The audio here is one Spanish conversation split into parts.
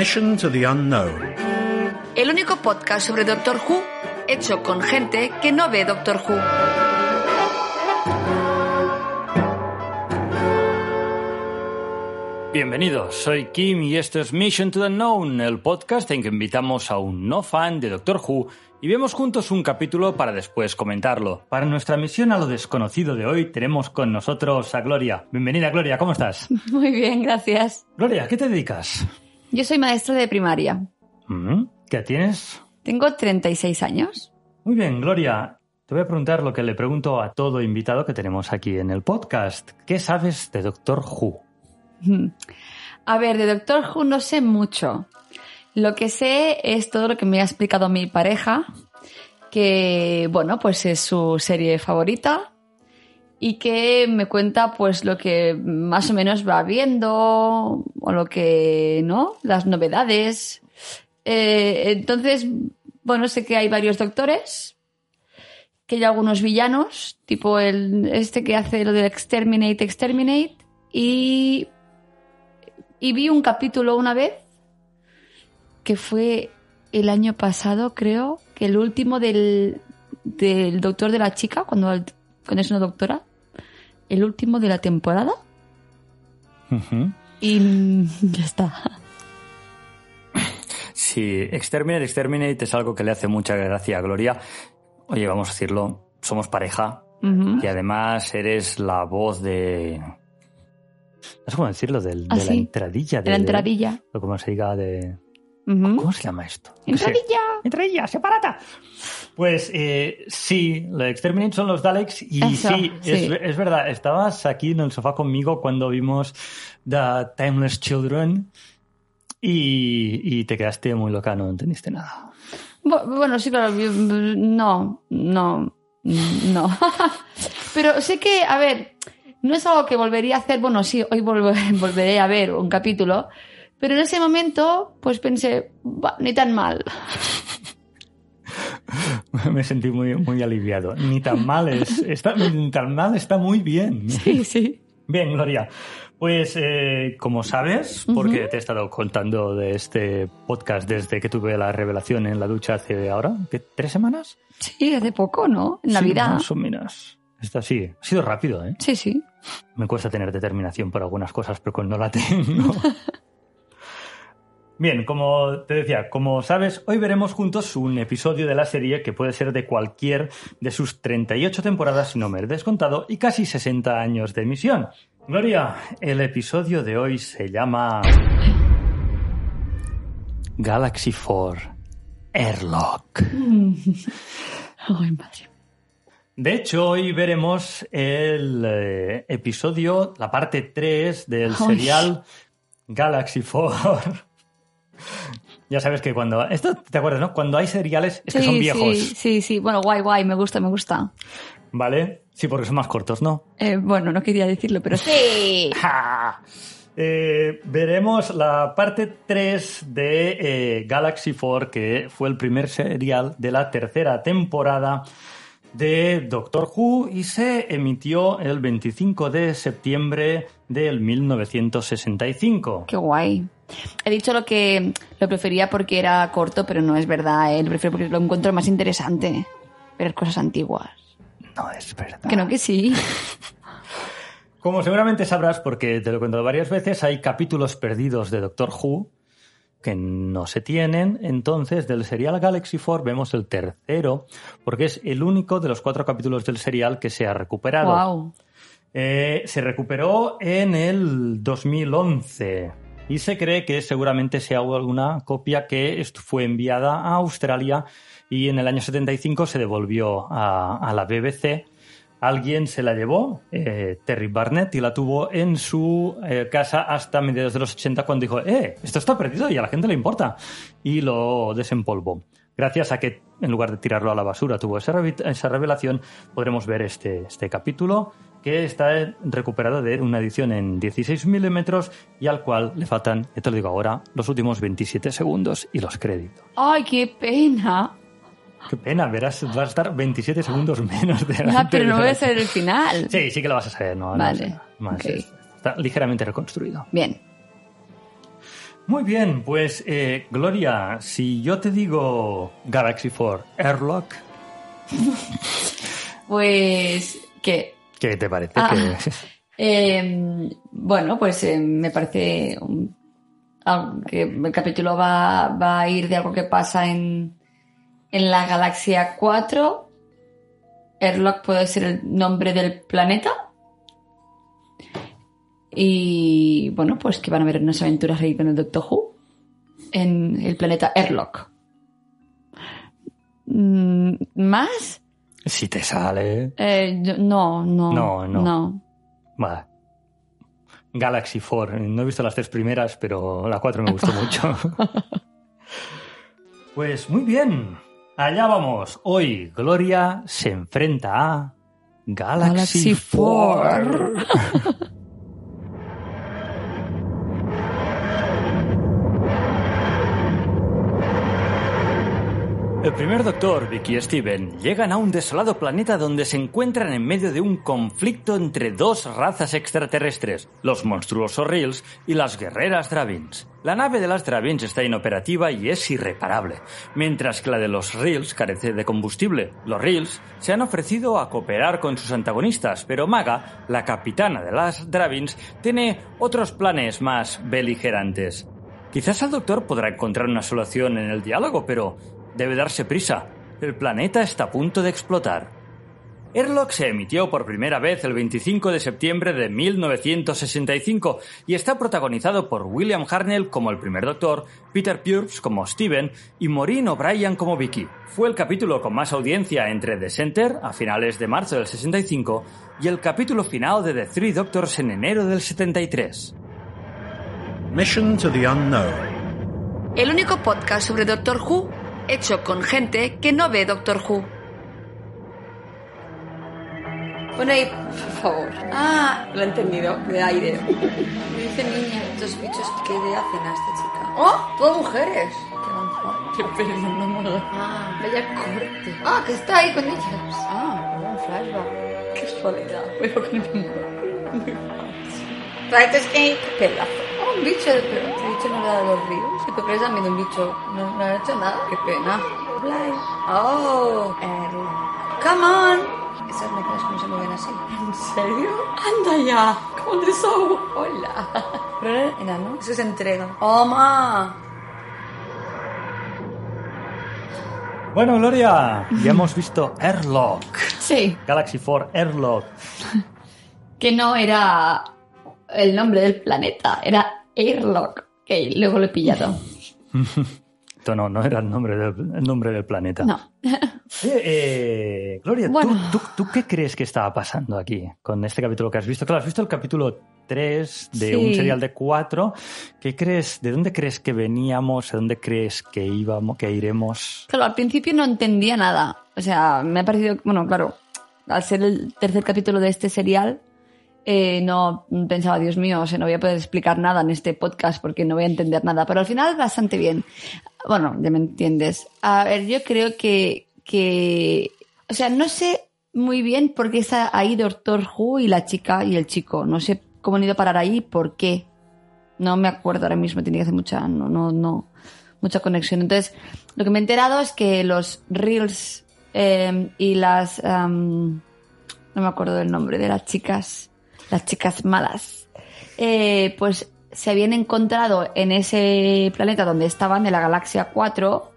Mission to the Unknown. El único podcast sobre Doctor Who hecho con gente que no ve Doctor Who. Bienvenidos, soy Kim y esto es Mission to the Unknown, el podcast en que invitamos a un no fan de Doctor Who y vemos juntos un capítulo para después comentarlo. Para nuestra misión a lo desconocido de hoy tenemos con nosotros a Gloria. Bienvenida Gloria, ¿cómo estás? Muy bien, gracias. Gloria, ¿a qué te dedicas? Yo soy maestra de primaria. Mm, ¿Qué tienes? Tengo 36 años. Muy bien, Gloria. Te voy a preguntar lo que le pregunto a todo invitado que tenemos aquí en el podcast. ¿Qué sabes de Doctor Who? A ver, de Doctor Who no sé mucho. Lo que sé es todo lo que me ha explicado mi pareja, que, bueno, pues es su serie favorita y que me cuenta pues lo que más o menos va viendo o lo que, ¿no? Las novedades. Eh, entonces, bueno, sé que hay varios doctores, que hay algunos villanos, tipo el, este que hace lo del Exterminate, Exterminate, y vi un capítulo una vez que fue el año pasado, creo, que el último del, del doctor de la chica, cuando, cuando es una doctora, el último de la temporada. Y ya está. Sí, Exterminate, Exterminate es algo que le hace mucha gracia a Gloria. Oye, vamos a decirlo, somos pareja y además eres la voz de... No sé cómo decirlo, del- ¿Ah, de la sí? entradilla. De la entradilla. o como se diga de... ¿Cómo se llama esto? Entradilla. Entradilla, separata. Pues eh, sí, lo de Exterminate son los Daleks y Eso, sí, Es, sí. es verdad, estabas aquí en el sofá conmigo cuando vimos The Timeless Children y, y te quedaste muy loca, no entendiste nada. Bu- Bueno, sí, claro. No, no, no. Pero sé que, a ver, no es algo que volvería a hacer. Bueno, sí, hoy volver- volveré a ver un capítulo. Pero en ese momento, pues pensé, "Bah, ni tan mal. Me sentí muy, muy aliviado. Ni tan mal es, está, ni tan mal está muy bien. Sí, sí. Bien, Gloria. Pues eh, como sabes, porque te he estado contando de este podcast desde que tuve la revelación en la ducha hace ahora, ¿qué, ¿tres semanas? Sí, hace poco, ¿no? En Sí, Navidad. más o menos. Está así. Ha sido rápido, ¿eh? Sí, sí. Me cuesta tener determinación por algunas cosas, pero cuando la tengo. Bien, como te decía, como sabes, hoy veremos juntos un episodio de la serie que puede ser de cualquier de sus 38 temporadas, si no me he descontado, y casi 60 años de emisión. Gloria, el episodio de hoy se llama Galaxy 4 Airlock. Ay, madre. De hecho, hoy veremos el eh, episodio, la parte 3 del Ay. serial Galaxy 4. Ya sabes que cuando... Esto te acuerdas, ¿no? Cuando hay seriales es que son viejos, Sí, sí, sí. Bueno, guay, guay. Me gusta, me gusta. ¿vale? Sí, porque son más cortos, ¿no? Eh, bueno, no quería decirlo, pero sí. ¡Ja! Eh, veremos la parte 3 de eh, Galaxy 4, que fue el primer serial de la tercera temporada de Doctor Who y se emitió el 25 de septiembre del 1965. Qué guay. He dicho lo que lo prefería porque era corto, pero no es verdad. ¿eh? Lo prefiero porque lo encuentro más interesante. Ver cosas antiguas. No es verdad. Que no, que sí. Como seguramente sabrás, porque te lo he contado varias veces, hay capítulos perdidos de Doctor Who que no se tienen. Entonces, del serial Galaxy 4 vemos el tercero, porque es el único de los cuatro capítulos del serial que se ha recuperado. Wow. Eh, se recuperó en el 2011 y se cree que seguramente sea alguna copia que fue enviada a Australia y en el año 75 se devolvió a, la BBC. Alguien se la llevó, eh, Terry Barnett, y la tuvo en su eh, casa hasta mediados de los 80 cuando dijo, eh, esto está perdido y a la gente le importa. Y lo desempolvó. Gracias a que en lugar de tirarlo a la basura tuvo esa revelación, podremos ver este, este capítulo que está recuperado de una edición en 16 milímetros y al cual le faltan, ya te lo digo ahora, los últimos 27 segundos y los créditos. Ay, qué pena. Qué pena, verás, vas a estar 27 segundos menos de Ah, pero no voy a saber el final. Sí, sí que lo vas a saber, no, no Vale, sé, está ligeramente reconstruido. Bien. Muy bien, pues eh, Gloria, si yo te digo Galaxy 4 Airlock, Pues que ¿qué te parece? Ah. Eh, bueno, pues eh, me parece un- algo que el capítulo va, va a ir de algo que pasa en, en la galaxia 4. Erlock puede ser el nombre del planeta. Y bueno, pues que van a haber unas aventuras ahí con el Doctor Who en el planeta Erlock. Mm, ¿Más? Si te sale. Eh, no, no. No, no. no. Va. Galaxy 4. No he visto las tres primeras, pero la 4 me gustó mucho. Pues muy bien. Allá vamos. Hoy Gloria se enfrenta a Galaxy, Galaxy 4. El primer doctor, Vicky y Steven, llegan a un desolado planeta donde se encuentran en medio de un conflicto entre dos razas extraterrestres, los monstruosos Reels y las guerreras Dravins. La nave de las Dravins está inoperativa y es irreparable, mientras que la de los Reels carece de combustible. Los Reels se han ofrecido a cooperar con sus antagonistas, pero Maga, la capitana de las Dravins, tiene otros planes más beligerantes. Quizás el doctor podrá encontrar una solución en el diálogo, pero debe darse prisa. El planeta está a punto de explotar. Airlock se emitió por primera vez el 25 de septiembre de 1965 y está protagonizado por William Hartnell como el primer doctor, Peter Purves como Steven y Maureen O'Brien como Vicky. Fue el capítulo con más audiencia entre The Center a finales de marzo del 65 y el capítulo final de The Three Doctors en enero del 73. Mission to the unknown. El único podcast sobre Doctor Who hecho con gente que no ve Doctor Who. Pon ahí, por favor. Ah, lo he entendido, de aire. Me dice niña. Estos bichos que le hacen a esta chica. ¡Oh! ¡Todas mujeres! ¡Qué avanzado! Qué perdón, no me lo- Ah, Vaya corte. ah, que está ahí con ellas. Ah, Un flashback. qué soledad. Voy con el mismo. Right, es que... Pedazo. Oh, un bicho de pero este bicho no era de los ríos. Si tú crees también un bicho, no, no ha hecho nada. Qué pena. Blind. Oh, Erlock. Come on. Esas máquinas como se mueven así. ¿En serio? Anda ya. ¿Cómo te so? Hola. Pero era enano. Eso se entrega. ¡Oma! Bueno, Gloria, ya hemos visto Airlock. Sí. Galaxy 4 Airlock. Que no era el nombre del planeta, era Airlock. Que luego lo he pillado. Esto no, no era el nombre del, el nombre del planeta. No. Oye, eh, Gloria, ¿tú- Bueno. ¿tú, tú, qué crees que estaba pasando aquí con este capítulo que has visto? Claro, has visto el capítulo 3 de Sí. un serial de 4. ¿Qué crees? ¿De dónde crees que veníamos? ¿A dónde crees que íbamos, que iremos? Claro, al principio no entendía nada. O sea, me ha parecido, bueno, claro, al ser el tercer capítulo de este serial, eh, no pensaba, Dios mío, o sea, no voy a poder explicar nada en este podcast porque no voy a entender nada. Pero al final bastante bien. Bueno, ya me entiendes. A ver, yo creo que, que, o sea, no sé muy bien por qué está ahí Doctor Who y la chica y el chico. No sé cómo han ido a parar ahí, por qué. No me acuerdo ahora mismo, tiene que hacer mucha, no, no, no, mucha conexión. Entonces, lo que me he enterado es que los Reels eh, y las, no me acuerdo del nombre de las chicas, las chicas malas, eh, pues se habían encontrado en ese planeta donde estaban, de la galaxia 4,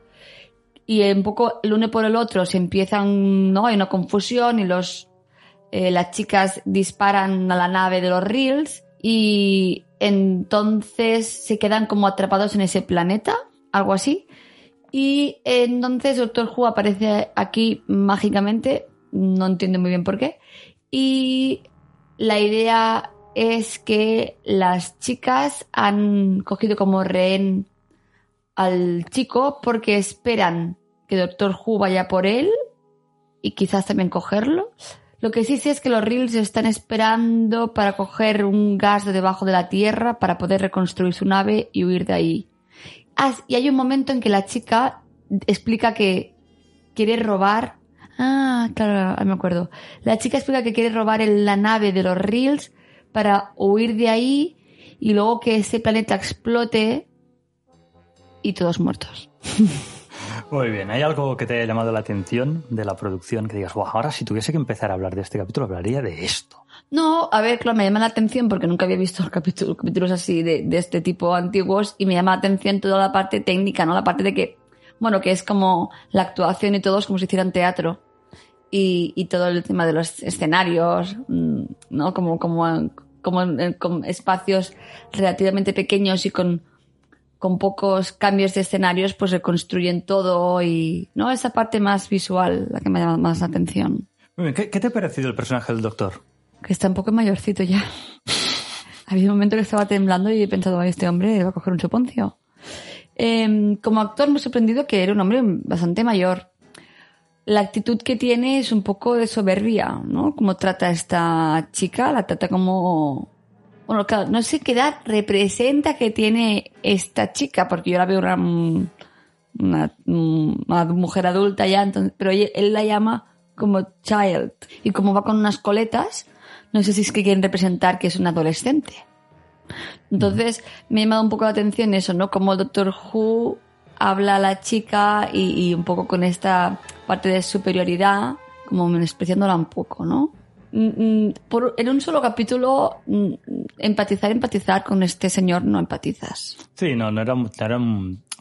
y un poco el uno por el otro se empiezan, ¿no? Hay una confusión y los, eh, las chicas disparan a la nave de los Reels y entonces se quedan como atrapados en ese planeta, algo así. Y entonces Doctor Who aparece aquí mágicamente, no entiendo muy bien por qué. Y la idea es que las chicas han cogido como rehén al chico porque esperan que Doctor Who vaya por él y quizás también cogerlo. Lo que sí sé es que los Reels están esperando para coger un gas de debajo de la tierra para poder reconstruir su nave y huir de ahí. Ah, y hay un momento en que la chica explica que quiere robar. Ah, claro, me acuerdo. La chica explica que quiere robar el- la nave de los Reels para huir de ahí y luego que ese planeta explote y todos muertos. Muy bien, ¿hay algo que te haya llamado la atención de la producción que digas, wow, ahora si tuviese que empezar a hablar de este capítulo, hablaría de esto? No, a ver, claro, me llama la atención porque nunca había visto capítulos, capítulos así de, de este tipo antiguos y me llama la atención toda la parte técnica, ¿no? La parte de que, bueno, que es como la actuación y todo es como si hicieran teatro. Y, y todo el tema de los escenarios, mm, ¿no? Como, como, como espacios relativamente pequeños y con, con pocos cambios de escenarios, pues reconstruyen todo y, ¿no? Esa parte más visual, la que me llama más la atención. Muy bien, ¿qué, qué te ha parecido el personaje del doctor? Que está un poco mayorcito ya. Había un momento que estaba temblando y he pensado, "Ay, este hombre va a coger un chuponcio. Eh, como actor me ha sorprendido que era un hombre bastante mayor. La actitud que tiene es un poco de soberbia, ¿no? Como trata a esta chica, la trata como... Bueno, claro, no sé qué edad representa que tiene esta chica, porque yo la veo una, mujer adulta ya, pero él, él la llama como child. Y como va con unas coletas, no sé si es que quieren representar que es un adolescente. Entonces, me ha llamado un poco la atención eso, ¿no? Como el Doctor Who habla a la chica y, y un poco con esta parte de superioridad, como menospreciándola un poco, ¿no? Mm, mm, Por, en un solo capítulo, mm, empatizar, empatizar con este señor no empatizas. Sí, no, no era, era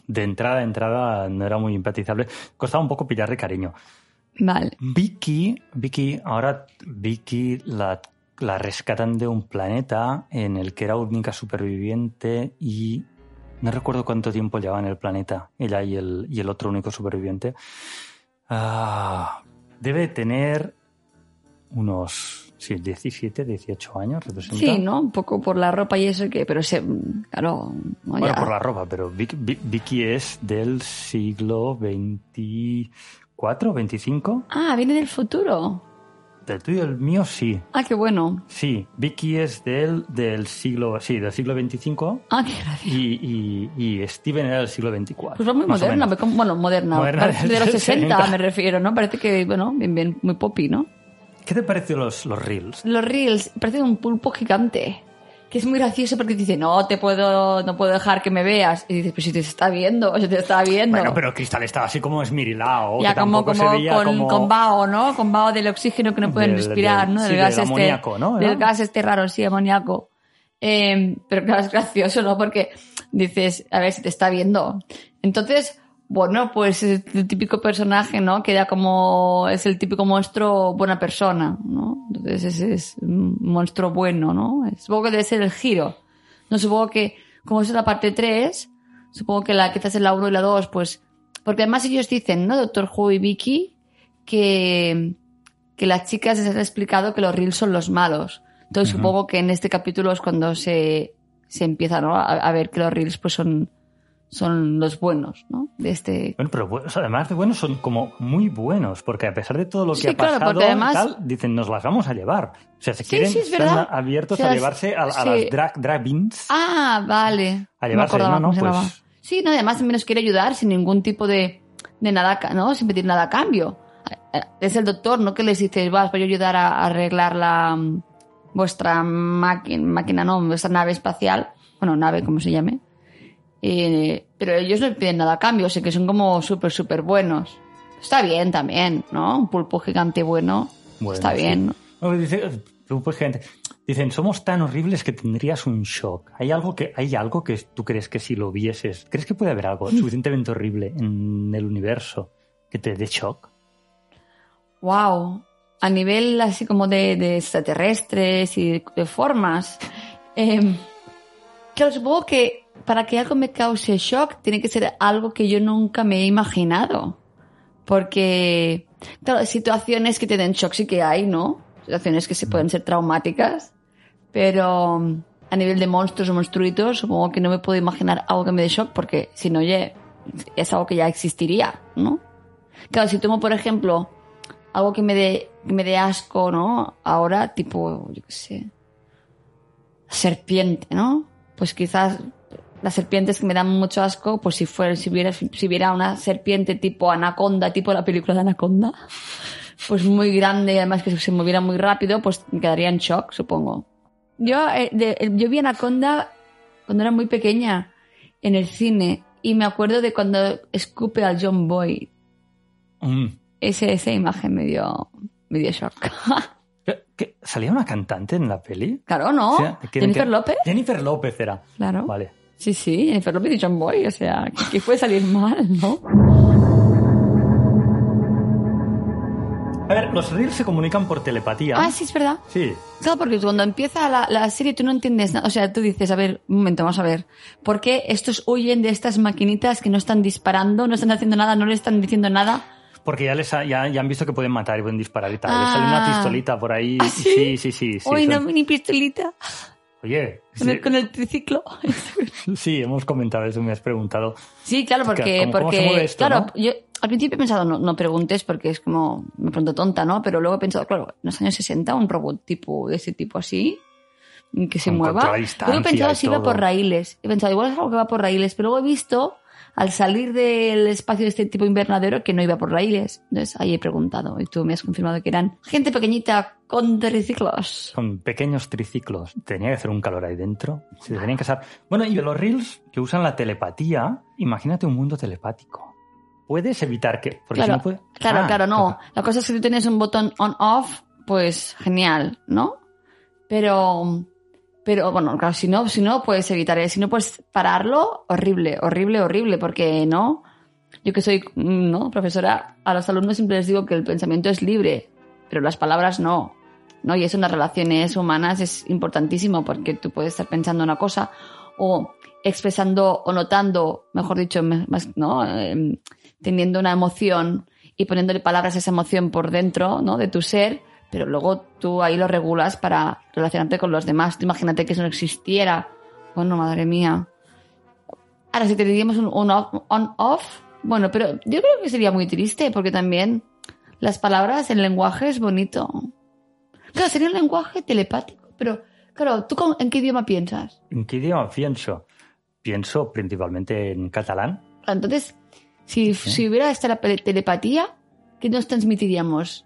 de entrada a entrada, no era muy empatizable. Costaba un poco pillarle cariño. Vale. Vicky, Vicky, ahora Vicky la, la rescatan de un planeta en el que era única superviviente y no recuerdo cuánto tiempo llevaba en el planeta, ella y el, y el otro único superviviente. Ah, debe tener unos sí, 17, 18 años, representa. Sí, ¿no? Un poco por la ropa y eso que, pero se, claro, no, Bueno, ya- por la ropa, pero Vic- Vic- Vicky es del siglo 24, 25. Ah, viene del futuro. Del tuyo, el mío, sí. Ah, qué bueno. Sí, Vicky es del, del siglo, sí, del siglo 25 Ah, qué gracia. y, y, y Steven era del siglo 24. Pues muy moderna, bueno, moderna, Moderna parece de los del 60 60. me refiero, ¿no? Parece que, bueno, bien, bien, muy poppy, ¿no? ¿Qué te pareció los, los reels? Los reels parecen un pulpo gigante, que es muy gracioso porque dice, no, te puedo, no puedo dejar que me veas. Y dices, pues si te está viendo, si te está viendo. Bueno, pero Cristal estaba así como esmirilado. ya que como, como se veía con, como... con vaho, ¿no? Con vaho del oxígeno que no pueden Del- respirar, del- ¿no? sí, Del del gas este. amoníaco, ¿no? Del gas este raro, sí, amoníaco. Eh, pero claro, es gracioso, ¿no? Porque dices, a ver si te está viendo. Entonces, bueno, pues es el típico personaje, ¿no? Queda como, es el típico monstruo buena persona, ¿no? Entonces ese es un monstruo bueno, ¿no? Supongo que debe ser el giro. No supongo que, como es la parte 3, supongo que la quizás en la 1 y la 2, pues, porque además ellos dicen, ¿no? Doctor Who y Vicky, que, que las chicas les han explicado que los reels son los malos. Entonces supongo que en este capítulo es cuando se, se empieza, ¿no? A, a ver que los reels pues son, son los buenos, ¿no? De este, Bueno, pero bu- o sea, además de buenos son como muy buenos, porque a pesar de todo lo que Sí, ha claro, pasado además- tal, dicen, nos las vamos a llevar. O sea, se quieren, sí, es están abiertos O sea, a llevarse a, las drag, drag beans. Ah, vale. A llevarse, no, no, pues-. Sí, no, además también nos quiere ayudar sin ningún tipo de, de nada, ¿no? Sin pedir nada a cambio. Eh, Es el doctor, ¿no? Que les dice, vas, voy a ayudar a, a arreglar la, mm, vuestra máquina, máquina, no, vuestra nave espacial. Bueno, nave, como se llame. Pero ellos no piden nada a cambio, así que son como súper, súper buenos. Está bien también, ¿no? Un pulpo gigante bueno. Bueno, está sí. bien. ¿no? No, dice- pues, gente, dicen, somos tan horribles que tendrías un shock. ¿Hay algo, que, ¿Hay algo que tú crees que si lo vieses, crees que puede haber algo suficientemente horrible en el universo que te dé shock? Wow. A nivel así como de, de extraterrestres y de, de formas. Eh, claro, supongo que para que algo me cause shock tiene que ser algo que yo nunca me he imaginado. Porque, claro, situaciones que te den shock sí que hay, ¿no? Situaciones que se pueden ser traumáticas. Pero mm, a nivel de monstruos o monstruitos, supongo que no me puedo imaginar algo que me dé shock porque si no, oye, es algo que ya existiría, ¿no? Claro, si tomo, por ejemplo, algo que me que me dé asco, ¿no? Ahora, tipo, yo qué sé, serpiente, ¿no? Pues quizás las serpientes que me dan mucho asco, pues si fuera, si hubiera, si hubiera una serpiente tipo anaconda, tipo la película de anaconda, pues muy grande y además que se moviera muy rápido, pues me quedaría en shock, supongo. Yo, eh, de- yo vi anaconda cuando era muy pequeña en el cine y me acuerdo de cuando escupe al John Boy. Mm. Ese, esa imagen me dio, me dio shock. ¿Qué-? ¿Salía una cantante en la peli? claro, ¿no? O sea, ¿quién- Jennifer quién? López. Jennifer López era. Claro. Vale. Sí, sí, Jennifer López y John Boy. O sea, que, que puede salir mal, ¿no? A ver, los reels se comunican por telepatía. Ah, sí, es verdad. Sí. Claro, porque cuando empieza la, la serie tú no entiendes nada. O sea, tú dices, a ver, un momento, vamos a ver. ¿Por qué estos huyen de estas maquinitas que no están disparando, no están haciendo nada, no le están diciendo nada? Porque ya les ha- ya, ya han visto que pueden matar y pueden disparar y tal. Ah. Les sale una pistolita por ahí. ¿Ah, sí? sí, sí, sí. sí, Uy, son- no, mini pistolita. Oye, Con, el, sí, con el triciclo. sí, hemos comentado eso, me has preguntado. Sí, claro, porque, ¿Cómo- cómo porque mueve esto, claro, no? yo al principio he pensado, no, no preguntes porque es como, me pregunto tonta, ¿no? Pero luego he pensado, claro, en los años 60 un robot tipo, de ese tipo así, que se Con mueva. Luego he pensado si iba por raíles. He pensado, igual es algo que va por raíles, pero luego he visto, al salir del espacio de este tipo invernadero, que no iba por raíles. Entonces ahí he preguntado y tú me has confirmado que eran gente pequeñita con triciclos. Con pequeños triciclos. Tenía que hacer un calor ahí dentro. Se deberían casar. Bueno, y de los reels que usan la telepatía, imagínate un mundo telepático. Puedes evitar que. Porque Claro, si no puede... claro, Ah, claro, no. La cosa es que tú tienes un botón on-off, pues genial, ¿no? Pero, pero bueno, claro, si no, si no puedes evitar, ¿eh? si no puedes pararlo, horrible, horrible, horrible, porque no. Yo que soy, mm, ¿no? Profesora, a los alumnos siempre les digo que el pensamiento es libre, pero las palabras no. ¿no? Y eso en las relaciones humanas es importantísimo porque tú puedes estar pensando una cosa o expresando o notando, mejor dicho, más, ¿no? Em, teniendo una emoción y poniéndole palabras a esa emoción por dentro, ¿no? De tu ser, pero luego tú ahí lo regulas para relacionarte con los demás. Imagínate que eso no existiera. Bueno, madre mía. Ahora, si te diríamos un, un off- on-off, bueno, pero yo creo que sería muy triste porque también las palabras, el lenguaje es bonito. Claro, sería un lenguaje telepático, pero claro, ¿tú con- en qué idioma piensas? ¿En qué idioma pienso? Pienso principalmente en catalán. Entonces, si, si hubiera esta la telepatía, ¿qué nos transmitiríamos?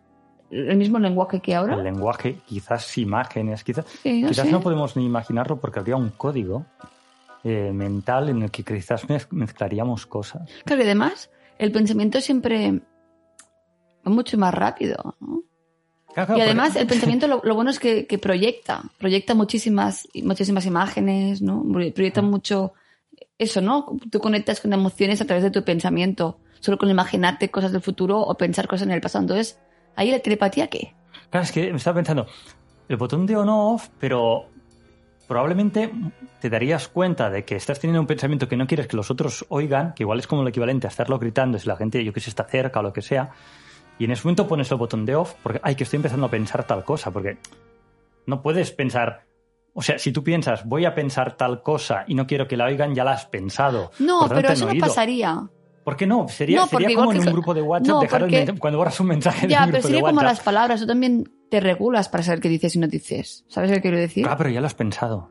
¿El mismo lenguaje que ahora? El lenguaje, quizás imágenes, quizás. Sí, no quizás sé. no podemos ni imaginarlo porque habría un código eh, mental en el que quizás mez- mezclaríamos cosas. Claro, y además, el pensamiento siempre va mucho más rápido, ¿no? Claro, claro, Y además, el pensamiento lo, lo bueno es que, que proyecta, proyecta muchísimas, muchísimas imágenes, ¿no? Proyecta mucho eso, ¿no? Tú conectas con emociones a través de tu pensamiento, solo con imaginarte cosas del futuro o pensar cosas en el pasado. Entonces, ahí la telepatía, ¿qué? Claro, es que me estaba pensando, el botón de on-off, pero probablemente te darías cuenta de que estás teniendo un pensamiento que no quieres que los otros oigan, que igual es como lo equivalente a estarlo gritando si la gente, yo que sé, está cerca o lo que sea, y en ese momento pones el botón de off porque, ay, que estoy empezando a pensar tal cosa, porque no puedes pensar, o sea, si tú piensas, voy a pensar tal cosa y no quiero que la oigan, ya la has pensado. No, pero eso no pasaría. ¿Por qué no? Sería, No, como en un grupo de WhatsApp no, dejar el porque- men- cuando borras un mensaje en Ya, un pero grupo sería de como las palabras. Tú también te regulas para saber qué dices y no dices. ¿Sabes lo que quiero decir? Claro, pero ya lo has pensado.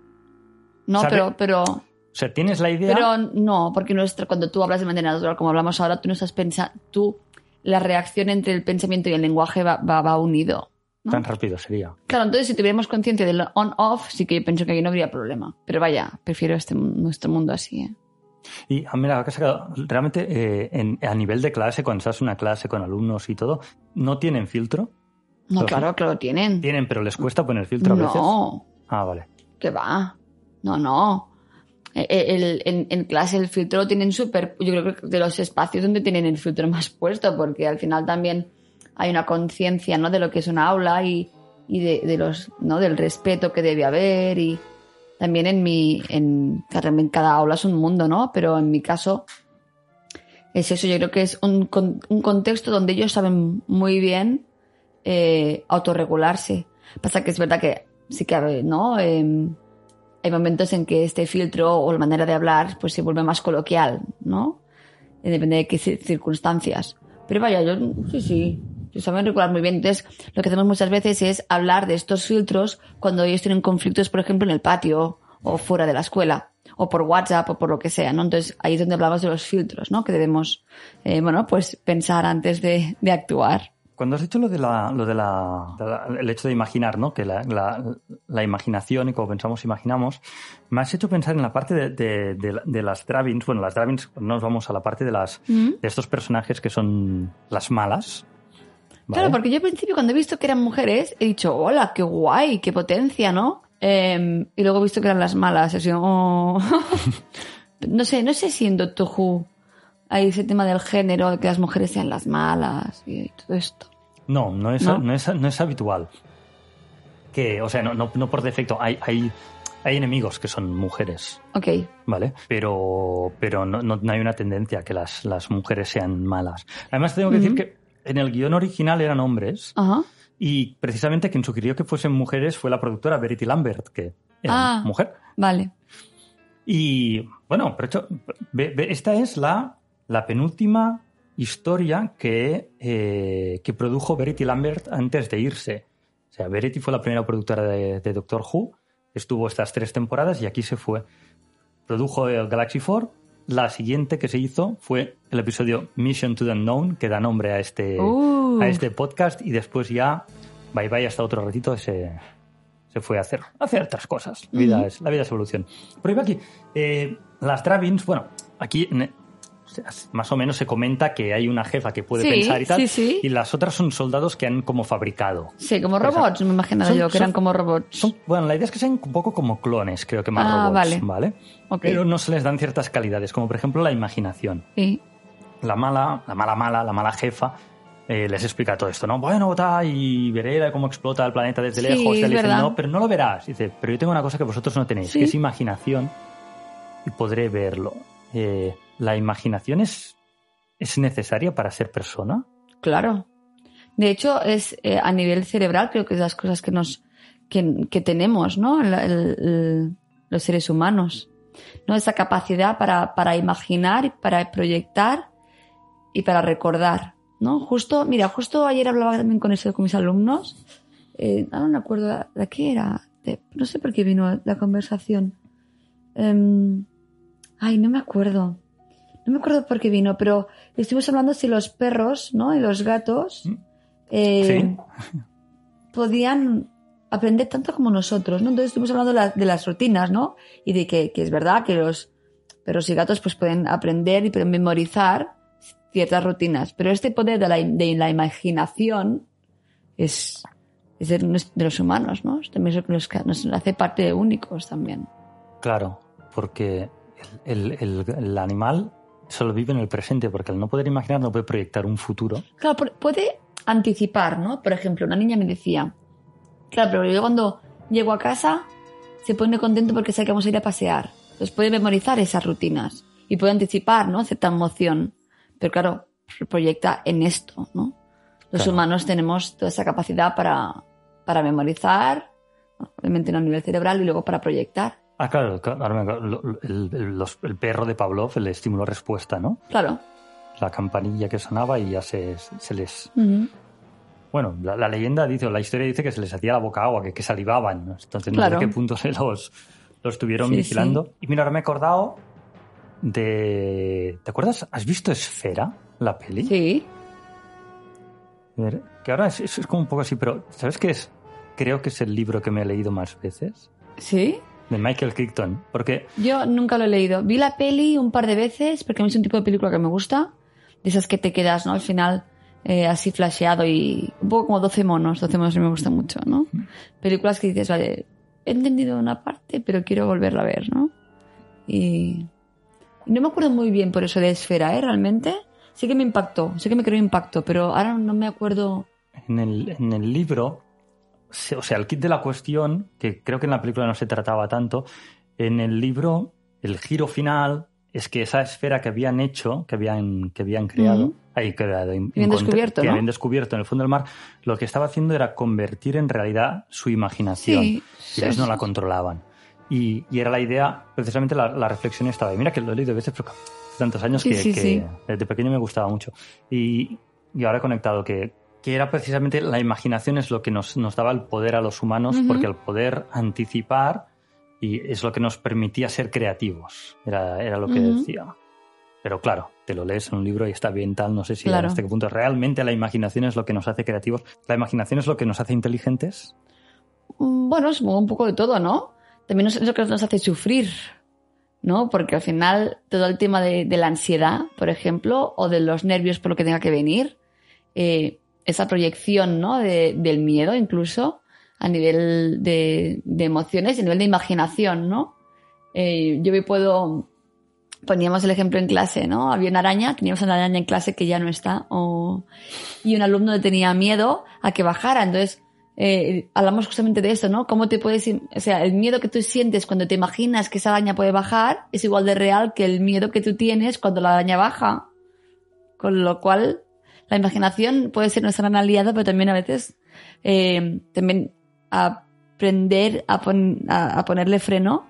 no, sabe- pero, pero, O sea, tienes la idea. pero no, porque nuestra, cuando tú hablas de manera natural, como hablamos ahora, tú no estás pensando, tú, la reacción entre el pensamiento y el lenguaje va, va, va unido. ¿no? Tan rápido sería. Claro, entonces si tuviéramos conciencia del on-off, sí que yo pienso que ahí no habría problema. Pero vaya, prefiero este, nuestro mundo así, ¿eh? Y ah, mira, realmente eh, en- a nivel de clase, cuando estás en una clase con alumnos y todo, ¿no tienen filtro? No, Pero- claro, claro, tienen. Tienen, pero les cuesta poner filtro a veces. No, Ah, vale. que va. No, no. El- el- en, en clase el filtro lo tienen súper... Yo creo que de los espacios donde tienen el filtro más puesto, porque al final también hay una conciencia ¿no? de lo que es una aula y, y de, de los, ¿no? del respeto que debe haber y también en mi... En, cada aula es un mundo, ¿no? Pero en mi caso es eso, yo creo que es un, un contexto donde ellos saben muy bien eh, autorregularse. Pasa que es verdad que sí que ¿no? Em, hay momentos en que este filtro o la manera de hablar pues se vuelve más coloquial, ¿no? Eh, Depende de qué ci- circunstancias. Pero vaya, yo sí, sí, se saben regular muy bien. Entonces, lo que hacemos muchas veces es hablar de estos filtros cuando ellos tienen conflictos, por ejemplo, en el patio o fuera de la escuela o por WhatsApp o por lo que sea, ¿no? Entonces, ahí es donde hablamos de los filtros, ¿no? Que debemos, eh, bueno, pues pensar antes de, de actuar. Cuando has dicho lo de la, lo de la, de la- el hecho de imaginar, ¿no? Que la, la- la imaginación y como pensamos, imaginamos, me has hecho pensar en la parte de, de- de- las Dravins. Bueno, las Dravins, no nos vamos a la parte de las, ¿Mm? de estos personajes que son las malas. ¿Vale? Claro, porque yo al principio cuando he visto que eran mujeres he dicho, hola, qué guay, qué potencia, ¿no? Eh, y luego he visto que eran las malas, oh. no sé, no sé si en Doctor Who hay ese tema del género, de que las mujeres sean las malas y todo esto. No, no es, ¿No? ¿No? es, no es habitual. Que, o sea, no, no, no por defecto. Hay, hay, hay enemigos que son mujeres, Ok, ¿vale? Pero, pero no, no, no hay una tendencia a que las, las mujeres sean malas. Además, tengo que decir que en el guion original eran hombres ajá. y precisamente quien sugirió que fuesen mujeres fue la productora Verity Lambert, que era Ah. mujer. Vale. Y bueno, pero hecho, esta es la, la penúltima historia que, eh, que produjo Verity Lambert antes de irse. O sea, Verity fue la primera productora de, de Doctor Who, estuvo estas tres temporadas y aquí se fue. Produjo el Galaxy 4. La siguiente que se hizo fue el episodio Mission to the Unknown, que da nombre a este, Uh. a este podcast, y después ya, bye bye, hasta otro ratito, se, se fue a hacer, a hacer otras cosas. La vida, es, la vida es evolución. Pero iba aquí, eh, las Dravins, bueno, aquí más o menos se comenta que hay una jefa que puede Sí, pensar y tal, sí, sí. y las otras son soldados que han como fabricado. Sí, como robots, me imaginaba Son- yo, que eran son- como robots. Son- bueno, la idea es que sean un poco como clones, creo que más Ah, robots, vale. ¿vale? Ok. Pero no se les dan ciertas calidades, como por ejemplo la imaginación. Sí. La mala, la mala mala, la mala jefa, eh, les explica todo esto, ¿no? Bueno, ta, y veré cómo explota el planeta desde Sí, lejos. Y le dicen, no, pero no lo verás. Dice, pero yo tengo una cosa que vosotros no tenéis, Sí. que es imaginación, y podré verlo. Eh, ¿La imaginación es, es necesaria para ser persona? Claro. De hecho, es eh, a nivel cerebral, creo que es las cosas que nos que, tenemos, ¿no? Los seres humanos. ¿No? Esa capacidad para, para imaginar, para proyectar y para recordar. ¿No? Justo, mira, justo ayer hablaba también con eso con mis alumnos. Eh, no me acuerdo de, qué era. No sé por qué vino la conversación. Em, ay, no me acuerdo. No me acuerdo por qué vino, pero estuvimos hablando si los perros, ¿no? Y los gatos ¿Mm? eh, podían aprender tanto como nosotros, ¿no? Entonces estuvimos hablando de, la- de las rutinas, ¿no? Y de que, que es verdad que los perros y gatos pues pueden aprender y pueden memorizar ciertas rutinas, pero este poder de la, de la imaginación es, es de, los humanos, ¿no? También es lo que nos, nos hace parte de únicos también. Claro, porque el, el- el- el animal solo vive en el presente, porque al no poder imaginar no puede proyectar un futuro. Claro, puede anticipar, ¿no? Por ejemplo, una niña me decía, claro, pero yo cuando llego a casa se pone contento porque sabe que vamos a ir a pasear. Entonces puede memorizar esas rutinas y puede anticipar, ¿no? Cierta emoción. Pero claro, proyecta en esto, ¿no? Los Claro. humanos tenemos toda esa capacidad para, para memorizar, obviamente no a nivel cerebral, y luego para proyectar. Ah, claro, claro, el, el- los- el perro de Pavlov, el estímulo-respuesta, ¿no? Claro. La campanilla que sonaba y ya se, se les... Bueno, la, la leyenda dice, o la historia dice que se les hacía la boca agua, que, que salivaban. ¿no? Entonces no Claro. sé qué punto se los, los estuvieron Sí, vigilando. Y mira, ahora me he acordado de... ¿Te acuerdas? ¿Has visto Esfera, la peli? Sí. A ver, Que ahora es, es como un poco así, pero ¿sabes qué es? Creo que es el libro que me he leído más veces. ¿Sí? De Michael Crichton. Porque Yo nunca lo he leído. Vi la peli un par de veces porque a mí es un tipo de película que me gusta. De esas que te quedas, ¿no? Al final eh, así flasheado y un poco como 12 monos. 12 monos me gusta mucho, ¿no? Películas que dices, vale, he entendido una parte, pero quiero volverla a ver, ¿no? Y, no me acuerdo muy bien por eso de Esfera, ¿eh? Realmente. Sí que me impactó, sí que me creó impacto, pero ahora no me acuerdo. en el, en el libro, o sea, el kit de la cuestión, que creo que en la película no se trataba tanto, en el libro el giro final es que esa esfera que habían hecho, que habían, que habían creado, ahí in- Habían descubierto, que ¿no? habían descubierto en el fondo del mar, lo que estaba haciendo era convertir en realidad su imaginación. Sí, y ellos sí, no la controlaban. Y, y era la idea, precisamente la, la reflexión estaba ahí. Mira que lo he leído veces, pero hace tantos años Sí, que, que desde pequeño me gustaba mucho. Y, y ahora he conectado que, que era precisamente la imaginación es lo que nos, nos daba el poder a los humanos, porque el poder anticipar y es lo que nos permitía ser creativos. Era, era lo que decía. Pero claro, te lo lees en un libro y está bien tal, no sé si Claro. hasta qué punto realmente la imaginación es lo que nos hace creativos. ¿La imaginación es lo que nos hace inteligentes? Mm, Bueno, es un poco de todo, ¿no? También es lo que nos hace sufrir, ¿no? Porque al final todo el tema de, de la ansiedad, por ejemplo, o de los nervios por lo que tenga que venir, eh, esa proyección, ¿no? De- del miedo incluso, a nivel de, de emociones y a nivel de imaginación, ¿no? Eh, yo me puedo... Poníamos el ejemplo en clase, ¿no? Había una araña, teníamos una araña en clase que ya no está, o- y un alumno tenía miedo a que bajara, entonces eh, hablamos justamente de eso, ¿no? Cómo te puedes, o sea, el miedo que tú sientes cuando te imaginas que esa araña puede bajar es igual de real que el miedo que tú tienes cuando la araña baja. Con lo cual, la imaginación puede ser nuestra gran aliada, pero también a veces, eh, también aprender a, pon- a, a ponerle freno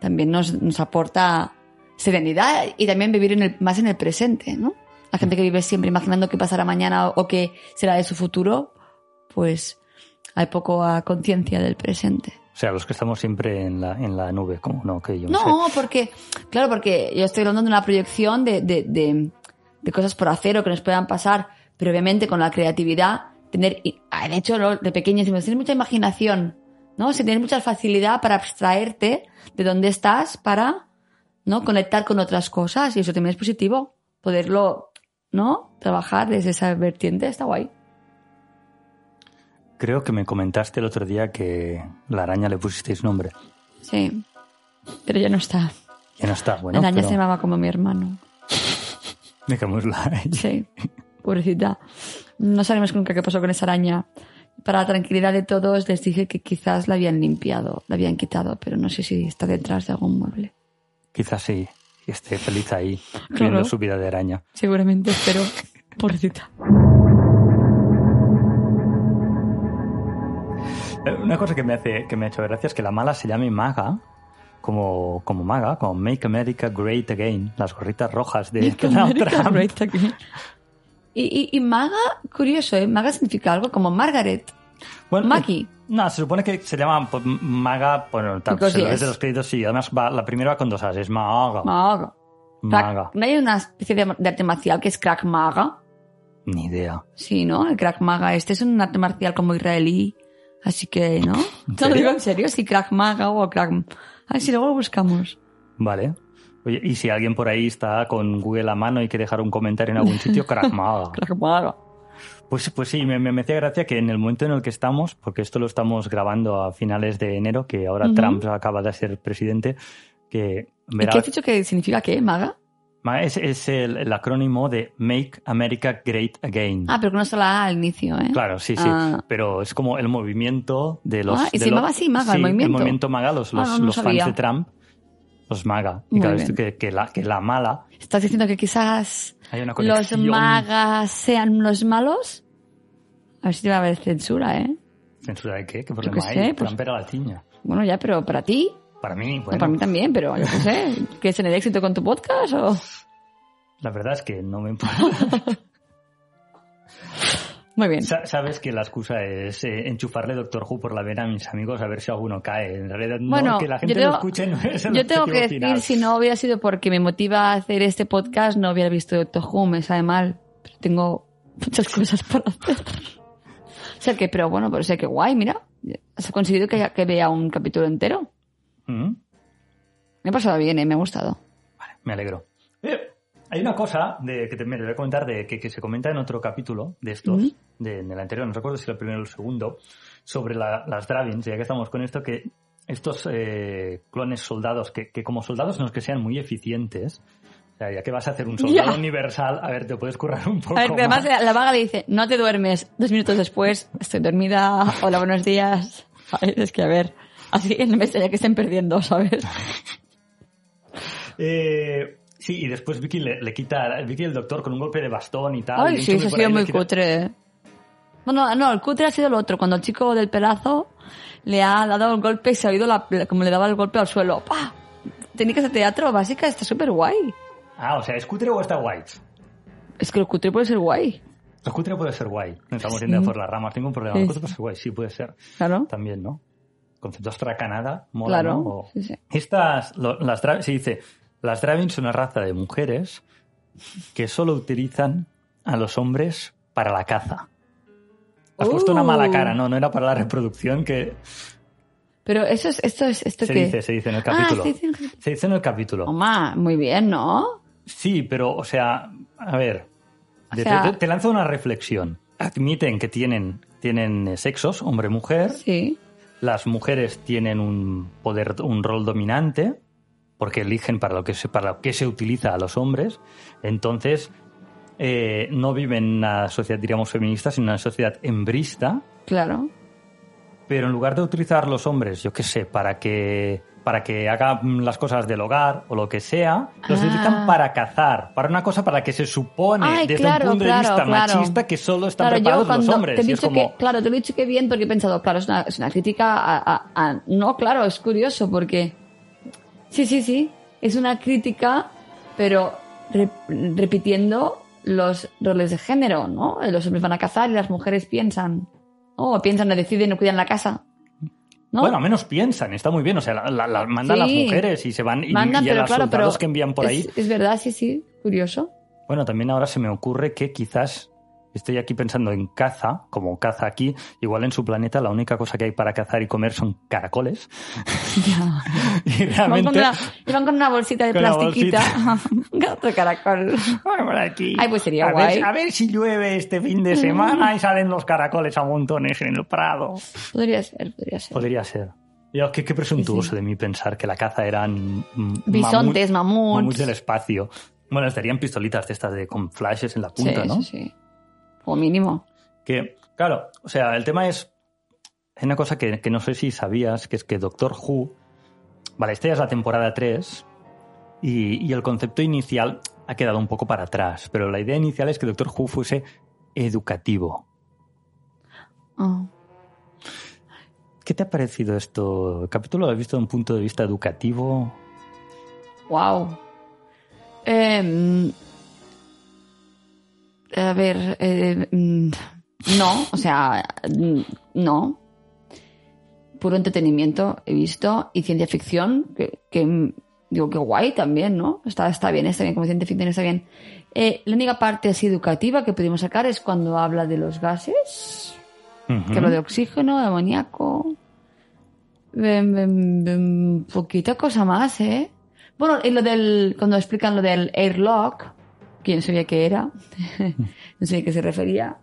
también nos, nos aporta serenidad y también vivir en el, más en el presente, ¿no? La gente que vive siempre imaginando qué pasará mañana o qué será de su futuro, pues hay poco a conciencia del presente. O sea, los que estamos siempre en la, en la nube, como no, que yo no, sé. No, porque, claro, porque yo estoy hablando de una proyección de, de, de, de cosas por hacer o que nos puedan pasar, pero obviamente con la creatividad, tener, ah, de hecho, de pequeños, si tienes mucha imaginación, ¿no? Si tienes mucha facilidad para abstraerte de dónde estás para, ¿no? Conectar con otras cosas y eso también es positivo. Poderlo, ¿no? Trabajar desde esa vertiente está guay. Creo que me comentaste el otro día que la araña le pusisteis nombre. Sí. Pero ya no está. Ya no está, bueno, la araña pero se llamaba como mi hermano. dejémosla. Sí, pobrecita. No sabemos nunca qué pasó con esa araña. Para la tranquilidad de todos les dije que quizás la habían limpiado, la habían quitado, pero no sé si está detrás de algún mueble. Quizás sí, y esté feliz ahí, Claro. viviendo su vida de araña. Seguramente, pero pobrecita. Eh, Una cosa que me hace que me ha hecho gracia es que la mala se llame Maga, como, como Maga, como Make America Great Again, las gorritas rojas de Donald Trump. Y, y, y Maga, curioso, ¿eh? Maga significa algo como Margaret. Bueno, Maggie. eh, No, se supone que se llama pues, Maga, bueno, tal, se lo ves de los créditos, sí. Además, va, la primera va con dos As, es Maga. Maga. Maga. ¿No hay una especie de, de arte marcial que es Crack Maga? Ni idea. Sí, ¿no? El Crack Maga. Este es un arte marcial como israelí. Así que, ¿no? Te lo digo en serio, sí, Crack Maga o Crack... Ay, si luego lo buscamos. Vale. Oye, y si alguien por ahí está con Google a mano y quiere dejar un comentario en algún sitio. Crack Maga. Pues, pues sí, me, me, hacía gracia que en el momento en el que estamos, porque esto lo estamos grabando a finales de enero, que ahora Ujú. Trump acaba de ser presidente, que ¿Y verá- qué has dicho que significa qué, Maga? Ma- es, es el, el acrónimo de Make America Great Again. Ah, pero con una sola A al inicio, ¿eh? Claro, sí, sí. Ah. Pero es como el movimiento de los. Ah, y se llamaba así, MAGA, el Sí, movimiento. El movimiento MAGA, los, Ah, los, no, no los fans de Trump, los MAGA. Y Muy claro, esto que, que, la, que la mala. ¿Estás diciendo que quizás Hay una los magas sean los malos? A ver si te va a haber censura, ¿eh? ¿Censura de qué? ¿Qué qué problema sé, hay? pues- la tiña. Bueno, ya, pero para ti, Para mí, bueno, para mí también, pero yo qué sé. ¿Quieres tener éxito con tu podcast o...? la verdad es que no me importa. Muy bien. Sa- Sabes que la excusa es eh, enchufarle Doctor Who por la vena a mis amigos a ver si alguno cae. En realidad, no, Bueno, que la gente tengo- lo escuche no es el Yo tengo que decir, si no hubiera sido porque me motiva a hacer este podcast, no hubiera visto Doctor Who, me sabe mal. Pero tengo muchas cosas para hacer. O sea que, pero bueno, pero sé que guay, mira. Has conseguido que, que vea un capítulo entero. Mm. Me ha pasado bien, ¿eh? me ha gustado. Me alegro. Hay una cosa de, que te, me voy a comentar de, que, que se comenta en otro capítulo de estos, Ujú. de, en el anterior, no recuerdo si era el primero o el segundo, sobre la- las Dravins, ya que estamos con esto, que estos eh, clones soldados, que, que como soldados no es que sean muy eficientes, o sea, ya que vas a hacer un soldado universal, a ver, te puedes currar un poco A ver, que además más. la vaga le dice, no te duermes. Dos minutos después, estoy dormida. Hola, buenos días. Ay, es que a ver, así no me extraña que estén perdiendo, ¿sabes? Eh, sí, y después Vicky le, le quita, Vicky el doctor con un golpe de bastón y tal. y Ay, un sí, eso ha sido muy quita- cutre. Bueno, no, el cutre ha sido lo otro. Cuando el chico del pelazo le ha dado el golpe y se ha oído la, como le daba el golpe al suelo. ¡Pah! Técnicas de teatro básica está súper guay. Ah, o sea, ¿es cutre o está guay? Es que el cutre puede ser guay. El cutre puede ser guay. No estamos Sí. yendo por las ramas, ningún problema. Sí. El cutre puede ser guay, sí, puede ser. Claro. También, ¿no? Concepto astracanada, mola, Claro. ¿no? O- Sí, sí. Estas, lo- las se dice, las Dravins son una raza de mujeres que solo utilizan a los hombres para la caza. Has puesto una mala cara, no, no era para la reproducción que Pero eso es, esto es, esto se dice, se dice en el Ah, capítulo. se dice en el capítulo. Se dice en el capítulo. Oma, muy bien, ¿no? Sí, pero, o sea, a ver, O de- sea- te, te lanzo una reflexión. Admiten que tienen, tienen eh, sexos, hombre-mujer. Sí. Las mujeres tienen un poder, un rol dominante, porque eligen para lo que se, para lo que se utiliza a los hombres. Entonces, eh, no viven en una sociedad, diríamos, feminista, sino en una sociedad hembrista. Claro. Pero en lugar de utilizar los hombres, yo qué sé, para que para que hagan las cosas del hogar o lo que sea, los Ah. utilizan para cazar, para una cosa para la que se supone Ay, desde claro, un punto claro, de vista claro. machista que solo están preparados los hombres. te he dicho como, que, claro, te lo he dicho que bien porque he pensado, claro, es una, es una crítica a, a- a- No, claro, es curioso porque... Sí, sí, sí. Es una crítica, pero re- repitiendo los roles de género, ¿no? Los hombres van a cazar y las mujeres piensan. Oh, piensan, deciden, no cuidan la casa. ¿No? Bueno, al menos piensan, está muy bien. O sea, la, la- la- mandan las mujeres y se van y, Mandan, y a pero los claro, soldados pero que envían por es, ahí. Es verdad, sí, sí, curioso. Bueno, también ahora se me ocurre que quizás estoy aquí pensando en caza, como caza aquí, igual en su planeta la única cosa que hay para cazar y comer son caracoles. Ya. y Van con, realmente... van con una bolsita de plastiquita. Otro caracol. Bueno, por aquí. Ay, pues sería a guay. Ver, a ver si llueve este fin de semana y salen los caracoles a montones en el Prado. Podría ser, podría ser. Podría ser. Yo, qué, qué presuntuoso Sí, de mí pensar que la caza eran Bisontes, mamut- mamuts. mamuts del espacio. Bueno, estarían pistolitas de estas de, con flashes en la punta, sí, ¿no? sí, sí. O mínimo. Que, claro, o sea, el tema es. Hay una cosa que, que no sé si sabías, que es que Doctor Who. Vale, esta ya es la temporada 3. Y, y el concepto inicial ha quedado un poco para atrás. Pero la idea inicial es que Doctor Who fuese educativo. Oh. ¿Qué te ha parecido esto? ¿El capítulo lo has visto desde un punto de vista educativo? Wow. Em, a ver, eh, mm, no, o sea, mm, no. Puro entretenimiento he visto y ciencia ficción, que, que, mm, digo que guay también, ¿no? Está, está bien, está bien, como ciencia ficción está bien. Eh, la única parte así educativa que pudimos sacar es cuando habla de los gases, que lo de oxígeno, de amoníaco. Poquita cosa más, ¿eh? Bueno, y lo del, cuando explican lo del airlock, quién sabía qué era, no sé a qué se refería,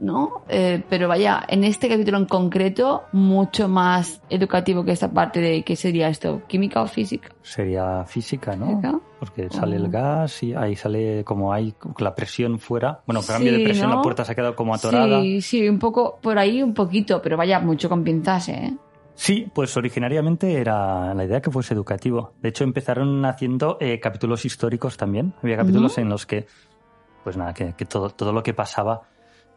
¿no? Eh, pero vaya, en este capítulo en concreto, mucho más educativo que esta parte de qué sería esto, química o física. Sería física, ¿no? ¿Física? Porque sale el Oh. gas y ahí sale como hay la presión fuera. Bueno, cambio de Sí, presión, ¿no? la puerta se ha quedado como atorada. Sí, sí, un poco, por ahí un poquito, pero vaya, mucho con pinzas, ¿eh? Sí, pues originariamente era la idea que fuese educativo. De hecho, empezaron haciendo eh, capítulos históricos también. Había capítulos en los que, pues nada, que, que todo, todo lo que pasaba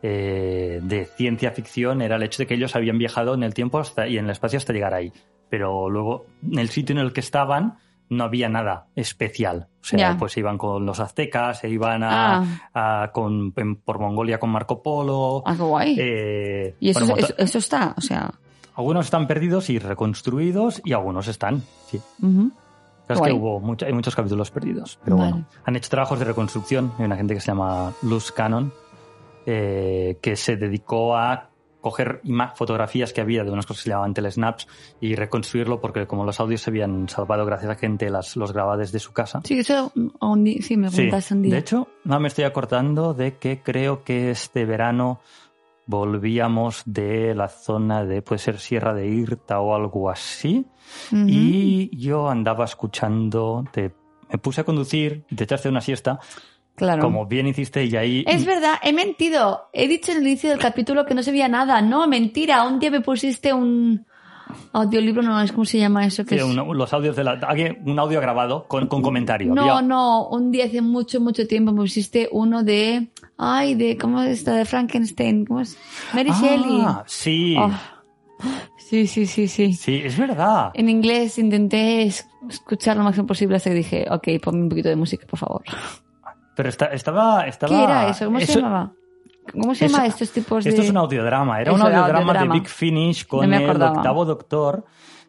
eh, de ciencia ficción era el hecho de que ellos habían viajado en el tiempo hasta, y en el espacio hasta llegar ahí. Pero luego, en el sitio en el que estaban, no había nada especial. O sea, Ya. pues iban con los aztecas, se iban a, a- con, en- por Mongolia con Marco Polo. Ah, qué guay. eh, y eso, bueno, eso está, o sea. Algunos están perdidos y reconstruidos y algunos están. Sí. ujú. Es Guay. que hubo mucho- hay muchos capítulos perdidos. Pero Vale. bueno, han hecho trabajos de reconstrucción. Hay una gente que se llama Luz Cannon eh, que se dedicó a coger fotografías que había de unas cosas que se llamaban telesnaps y reconstruirlo porque como los audios se habían salvado gracias a gente las, los graba desde su casa. Sí, eso sí, me lo Sí, un día. de hecho, no me estoy acordando de que creo que este verano volvíamos de la zona de, puede ser Sierra de Irta o algo así, y yo andaba escuchando, te, me puse a conducir, te echaste una siesta, claro. como bien hiciste, y ahí... Es verdad, he mentido. He dicho en el inicio del capítulo que no se veía nada. No, mentira. Un día me pusiste un audiolibro, no es cómo se llama eso. Que Sí, es- un- los audios de la, un audio grabado con, con comentario. No, Había- no, un día hace mucho, mucho tiempo me pusiste uno de, ay, de, ¿cómo es esto? De Frankenstein, ¿cómo es? Mary Shelley. Ah, sí, Oh. Sí, sí, sí, sí. sí, es verdad. En inglés intenté es- escuchar lo máximo posible hasta que dije, ok, ponme un poquito de música, por favor. Pero esta- estaba, estaba... ¿Qué era eso? ¿Cómo se eso- llamaba? ¿Cómo se eso- llama estos tipos de...? Esto es un audiodrama. Era Eso un era audiodrama de audiodrama. Big Finish No con me el octavo doctor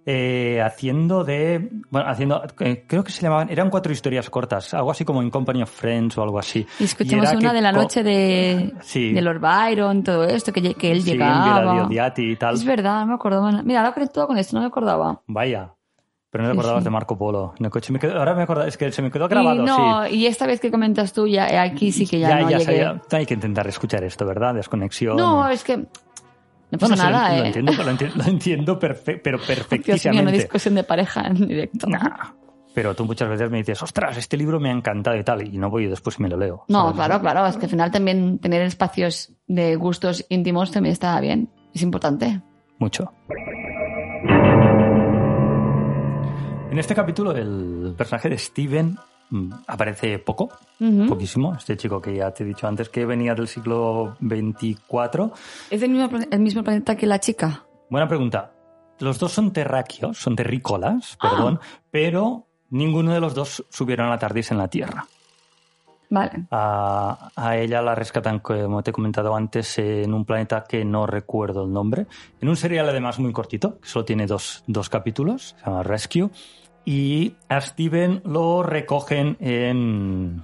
eh, haciendo de. Bueno, haciendo. eh, creo que se llamaban. Eran cuatro historias cortas, algo así como en Company of Friends o algo así. Y escuchamos una que de la noche de, Sí. de Lord Byron, todo esto, que, que él Sí, llegaba. Y tal. Es verdad, no me acordaba. Mira, ahora conectado con esto, no me acordaba. Vaya. Pero no te acordabas sí. de Marco Polo. En el coche me quedo- ahora me acuerdo, es que se me quedó Y grabado, no, sí. y esta vez que comentas tú, ya eh, aquí sí que ya, no llegué. Hay que intentar escuchar esto, ¿verdad? Desconexión. No, es que no No, pasa no nada, lo, ¿eh? entiendo, lo entiendo, lo entiendo perfe- pero perfectísimamente. discusión de pareja en directo. Nah. Pero tú muchas veces me dices, ostras, este libro me ha encantado y tal, y no voy y después me lo leo. No, claro, claro. Es que al final también tener espacios de gustos íntimos también está bien. Es importante. Mucho. En este capítulo el personaje de Steven aparece poco, Ujú. poquísimo. Este chico que ya te he dicho antes que venía del siglo 24. ¿Es del mismo, el mismo planeta que la chica? Buena pregunta. Los dos son terráqueos, son terrícolas, Ah. perdón, pero ninguno de los dos subieron a la TARDIS en la Tierra. Vale. A, a ella la rescatan, como te he comentado antes, en un planeta que no recuerdo el nombre. En un serial además muy cortito, que solo tiene dos, dos capítulos, se llama Rescue. Y a Steven lo recogen en,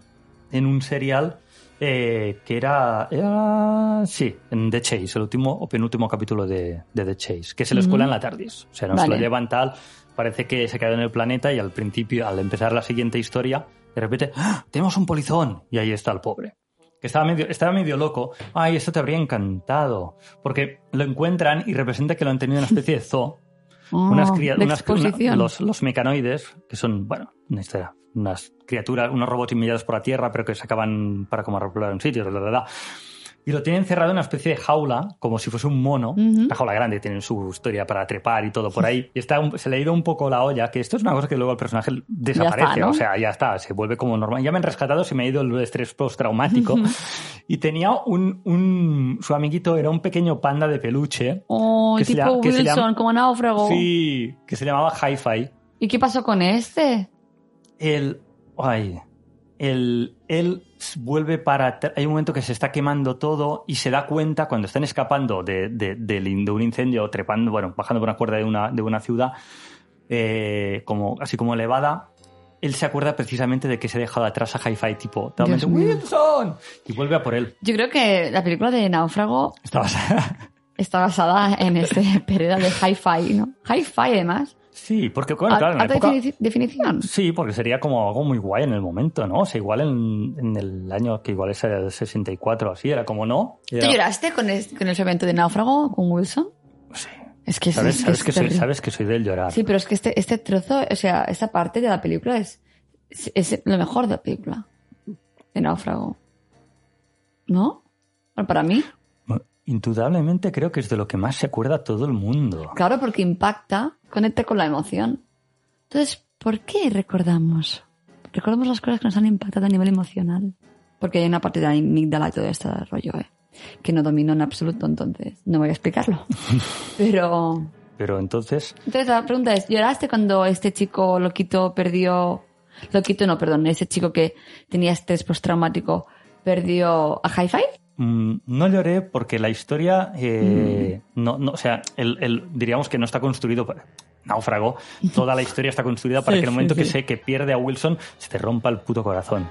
en un serial eh, que era, era, sí, en The Chase, el último o penúltimo capítulo de, de The Chase, que se lo escuela en la TARDIS. O sea, no se Vale. lo llevan tal, parece que se quedó en el planeta y al principio, al empezar la siguiente historia, de repente, ¡Ah! tenemos un polizón y ahí está el pobre. Que estaba medio, estaba medio loco. Ay, esto te habría encantado. Porque lo encuentran y representa que lo han tenido en una especie de zoo. Oh, unas unas- una- los, los mecanoides, que son, bueno, una historia, unas criaturas, unos robots enviados por la Tierra, pero que se acaban para como repoblar un sitio, bla, bla, bla. Y lo tienen cerrado en una especie de jaula, como si fuese un mono. Una jaula grande, tienen su historia para trepar y todo por ahí. Y está se le ha ido un poco la olla, que esto es una cosa que luego el personaje desaparece. ¿no? O sea, ya está, se vuelve como normal. Ya me han rescatado, se me ha ido el estrés postraumático. y tenía un, un. Su amiguito era un pequeño panda de peluche. Oh, que se tipo llama- que se Wilson, llama- como náufrago. Sí, que se llamaba Hi-Fi. ¿Y qué pasó con este? El. Ay. El, él vuelve para. Hay un momento que se está quemando todo y se da cuenta cuando están escapando de, de- un incendio, trepando, bueno, bajando por una cuerda de una, de una ciudad, eh, como, así como elevada. Él se acuerda precisamente de que se ha dejado atrás a Hi-Fi, tipo. Wilson! Y vuelve a por él. Yo creo que la película de Náufrago Está basada- está basada en este periodo de hi-fi, ¿no? Hi-fi, además. Sí, porque, bueno, claro, en época- defini- definición. Sí, porque sería como algo muy guay en el momento, ¿no? O sea, igual en, en el año que igual es el 64 o así, era como no. ¿Tú lloraste con, el evento de Náufrago, con Wilson? Sí. Es que, es- ¿Sabes, es que sabes es que soy, sabes que soy del llorar. Sí, pero es que este, este trozo, o sea, esta parte de la película es, es, es lo mejor de la película. De Náufrago. ¿No? Bueno, para mí, Indudablemente creo que es de lo que más se acuerda todo el mundo. claro, porque impacta, conecta con la emoción. Entonces, ¿por qué recordamos? Recordamos las cosas que nos han impactado a nivel emocional. Porque hay una parte de la amígdala y todo este rollo, ¿eh? Que no domino en absoluto, entonces no voy a explicarlo. Pero Pero entonces, Entonces la pregunta es, ¿lloraste cuando este chico loquito perdió... Loquito no, perdón, ese chico que tenía estrés postraumático perdió a Hi-Fi? Mm, no lloré porque la historia, eh, no, no, o sea, el, el- diríamos que no está construido para... Náufrago, toda la historia está construida para Sí, que el sí, momento que sí. sé que pierde a Wilson, se te rompa el puto corazón.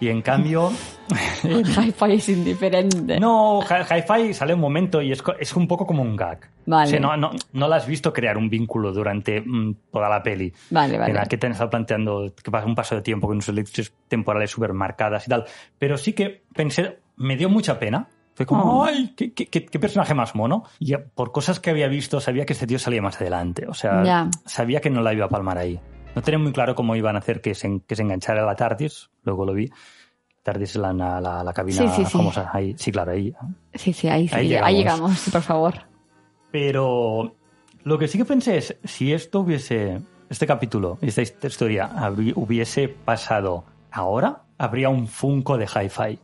Y en cambio, Hi-Fi es indiferente. No, Hi- Hi-Fi sale un momento y es, es un poco como un gag. Vale. O sea, no, no, no la has visto crear un vínculo durante mm, toda la peli. Vale, vale. En la que te han estado planteando que pasa un paso de tiempo con unas elecciones temporales súper marcadas y tal. Pero sí que pensé, me dio mucha pena. Fue como, Oh. ¡ay! Qué, qué- qué- qué personaje más mono! Y por cosas que había visto, sabía que este tío salía más adelante. O sea, sabía que no la iba a palmar ahí. No tenía muy claro cómo iban a hacer que se, que se enganchara la TARDIS. Luego lo vi. TARDIS la, la, la- cabina Sí, sí, sí. famosa. Ahí, sí, claro, ahí. Sí, sí, ahí, Ahí ahí llegamos. llegamos, sí, por favor. Pero lo que sí que pensé es, si esto hubiese, este capítulo, esta his- historia hubiese pasado ahora, habría un Funko de Hi-Fi.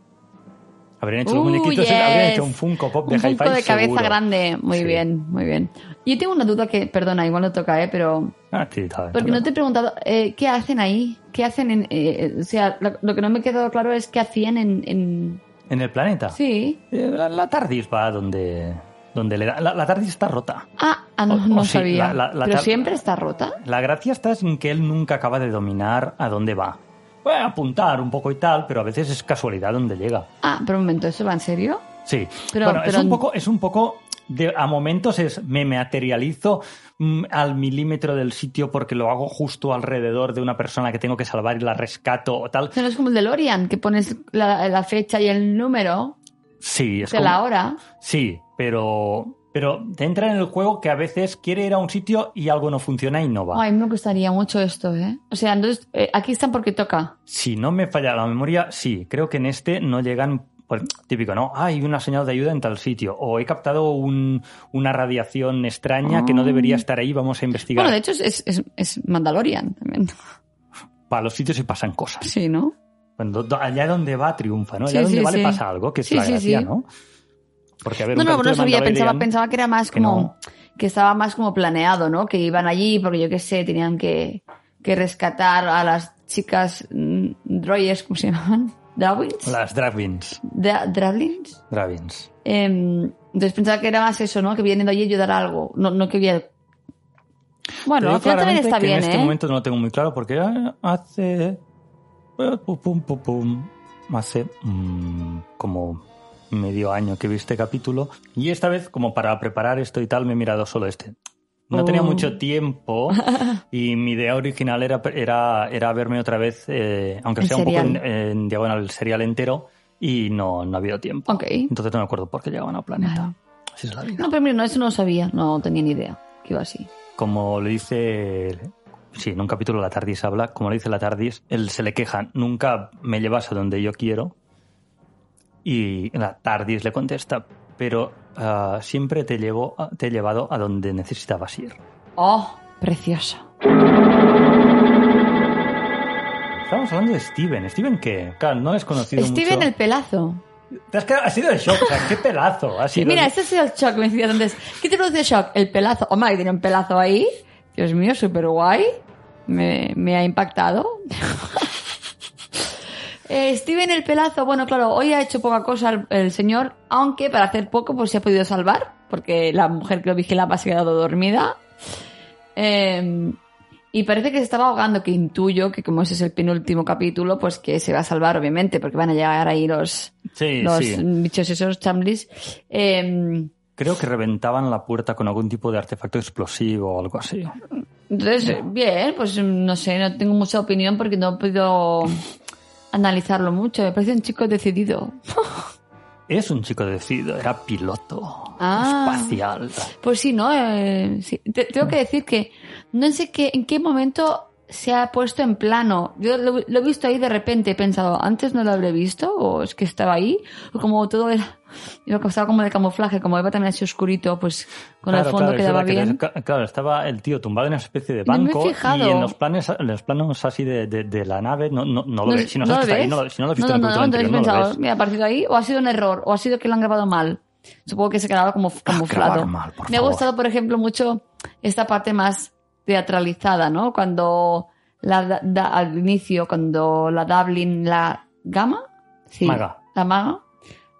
Habrían hecho los Uh, muñequitos, yes. habrían hecho un Funko Pop de Un Hi-Fi. punto de cabeza seguro. grande. Muy Sí. bien, muy bien. Yo tengo una duda que, perdona, igual no toca, ¿eh? Pero Ah, sí, está bien, Porque no te he preguntado, eh, ¿qué hacen ahí? ¿Qué hacen en...? eh, o sea, lo, lo que no me ha quedado claro es qué hacían en... en... En el planeta. Sí. Eh, La, la TARDIS va donde, donde le da... La, la TARDIS está rota. Ah, ah, no, O- no o sí, sabía. la- la- Pero siempre está rota. La gracia está en que él nunca acaba de dominar a dónde va. Puede apuntar un poco y tal, pero a veces es casualidad donde llega. Ah, pero un momento, ¿eso va en serio? Sí. Pero- bueno, pero- es un poco, es un poco de, a momentos es me materializo mm, al milímetro del sitio porque lo hago justo alrededor de una persona que tengo que salvar y la rescato o tal. O sea, no es como el DeLorean, que pones la, la fecha y el número Sí, es de como- la hora. Sí, pero pero te entra en el juego que a veces quiere ir a un sitio y algo no funciona y no va. Ay, me gustaría mucho esto, ¿eh? O sea, entonces, eh, aquí están porque toca. Si no me falla la memoria, sí. Creo que en este no llegan. pues, típico, ¿no? Ah, hay una señal de ayuda en tal sitio. O he captado un- una radiación extraña que no debería estar ahí, vamos a investigar. Ah. Bueno, de hecho, es, es, es Mandalorian también. Para los sitios y pasan cosas. Sí, ¿no? Cuando, do- allá donde va, triunfa, ¿no? Sí, Allá donde sí, va le pasa algo, que es la gracia, sí. ¿no? Porque, a ver, No, no, no sabía, pensaba, pensaba que era más que como no. que estaba más como planeado, ¿no? Que iban allí porque yo qué sé, tenían que, que rescatar a las chicas mm, droides, ¿cómo se llaman? Drawins. Las Dravins. Dravins. Em, entonces pensaba que era más eso, ¿no? Que vienen de allí a ayudar a algo. No, no que había. Te Bueno, al final también está que bien, En este ¿eh? momento no lo tengo muy claro porque ah, hace. eh, pum, pum, pum, pum, hace mm, como medio año que vi este capítulo. Y esta vez, como para preparar esto y tal, me he mirado solo este. No tenía Oh. mucho tiempo y mi idea original era, era, era verme otra vez, eh, aunque sea un poco en, en diagonal, el serial entero y no, no ha habido tiempo. Ok. Entonces no me acuerdo por qué llegaban al planeta. Vale. Así es la vida. No, pero mira, no, eso no lo sabía. No tenía ni idea que iba así. como le dice, sí, en un capítulo la Tardis habla, como le dice la Tardis, él se le queja, nunca me llevas a donde yo quiero. Y la Tardis le contesta, pero ah, siempre te, llevo, te he llevado a donde necesitabas ir. Oh, precioso. Estamos hablando de Steven. ¿Steven qué? Claro, no es conocido Steven mucho. el pelazo. Te has quedado- sido de shock, o sea, qué pelazo. Ha sido Mira, este ha sido el shock. Me decías antes, ¿qué te produce shock? El pelazo. Hombre, que tiene un pelazo ahí. Dios mío, súper guay. Me, me ha impactado. Eh, Steven el pelazo, bueno, claro, hoy ha hecho poca cosa el, el señor, aunque para hacer poco pues se ha podido salvar, porque la mujer que lo vigilaba se ha quedado dormida. Eh, y parece que se estaba ahogando, que intuyo que como ese es el penúltimo capítulo, pues que se va a salvar, obviamente, porque van a llegar ahí los, Sí, los sí. bichos esos chamblis. Eh, Creo que reventaban la puerta con algún tipo de artefacto explosivo o algo así. entonces, bien, pues no sé, no tengo mucha opinión porque no he podido analizarlo mucho. Me parece un chico decidido. Es un chico decidido, era piloto Ah. espacial. Pues sí, ¿no? Eh, sí. Te- tengo que decir que no sé qué, en qué momento se ha puesto en plano. Yo lo, lo he visto ahí de repente, he pensado, antes no lo habré visto, o es que estaba ahí, o como todo era, yo estaba como de camuflaje, como iba también así oscurito, pues con el Claro, fondo claro, quedaba que bien. claro, estaba el tío tumbado en una especie de No banco fijado. y en los planes, en los planos así de, de- de la nave no, no, no lo ves. Si no, que está ahí, ves? no lo, si no lo has visto no, en el no, no, entonces he no lo pensado, ves. mira, ha partido ahí, o ha sido un error, o ha sido que lo han grabado mal. Supongo que se quedaba como camuflado. grabar mal, Me ha gustado, por ejemplo, mucho esta parte más teatralizada, ¿no? Cuando la, da- da- al inicio, cuando la Dublin, la Gama, sí, Maga. la maga,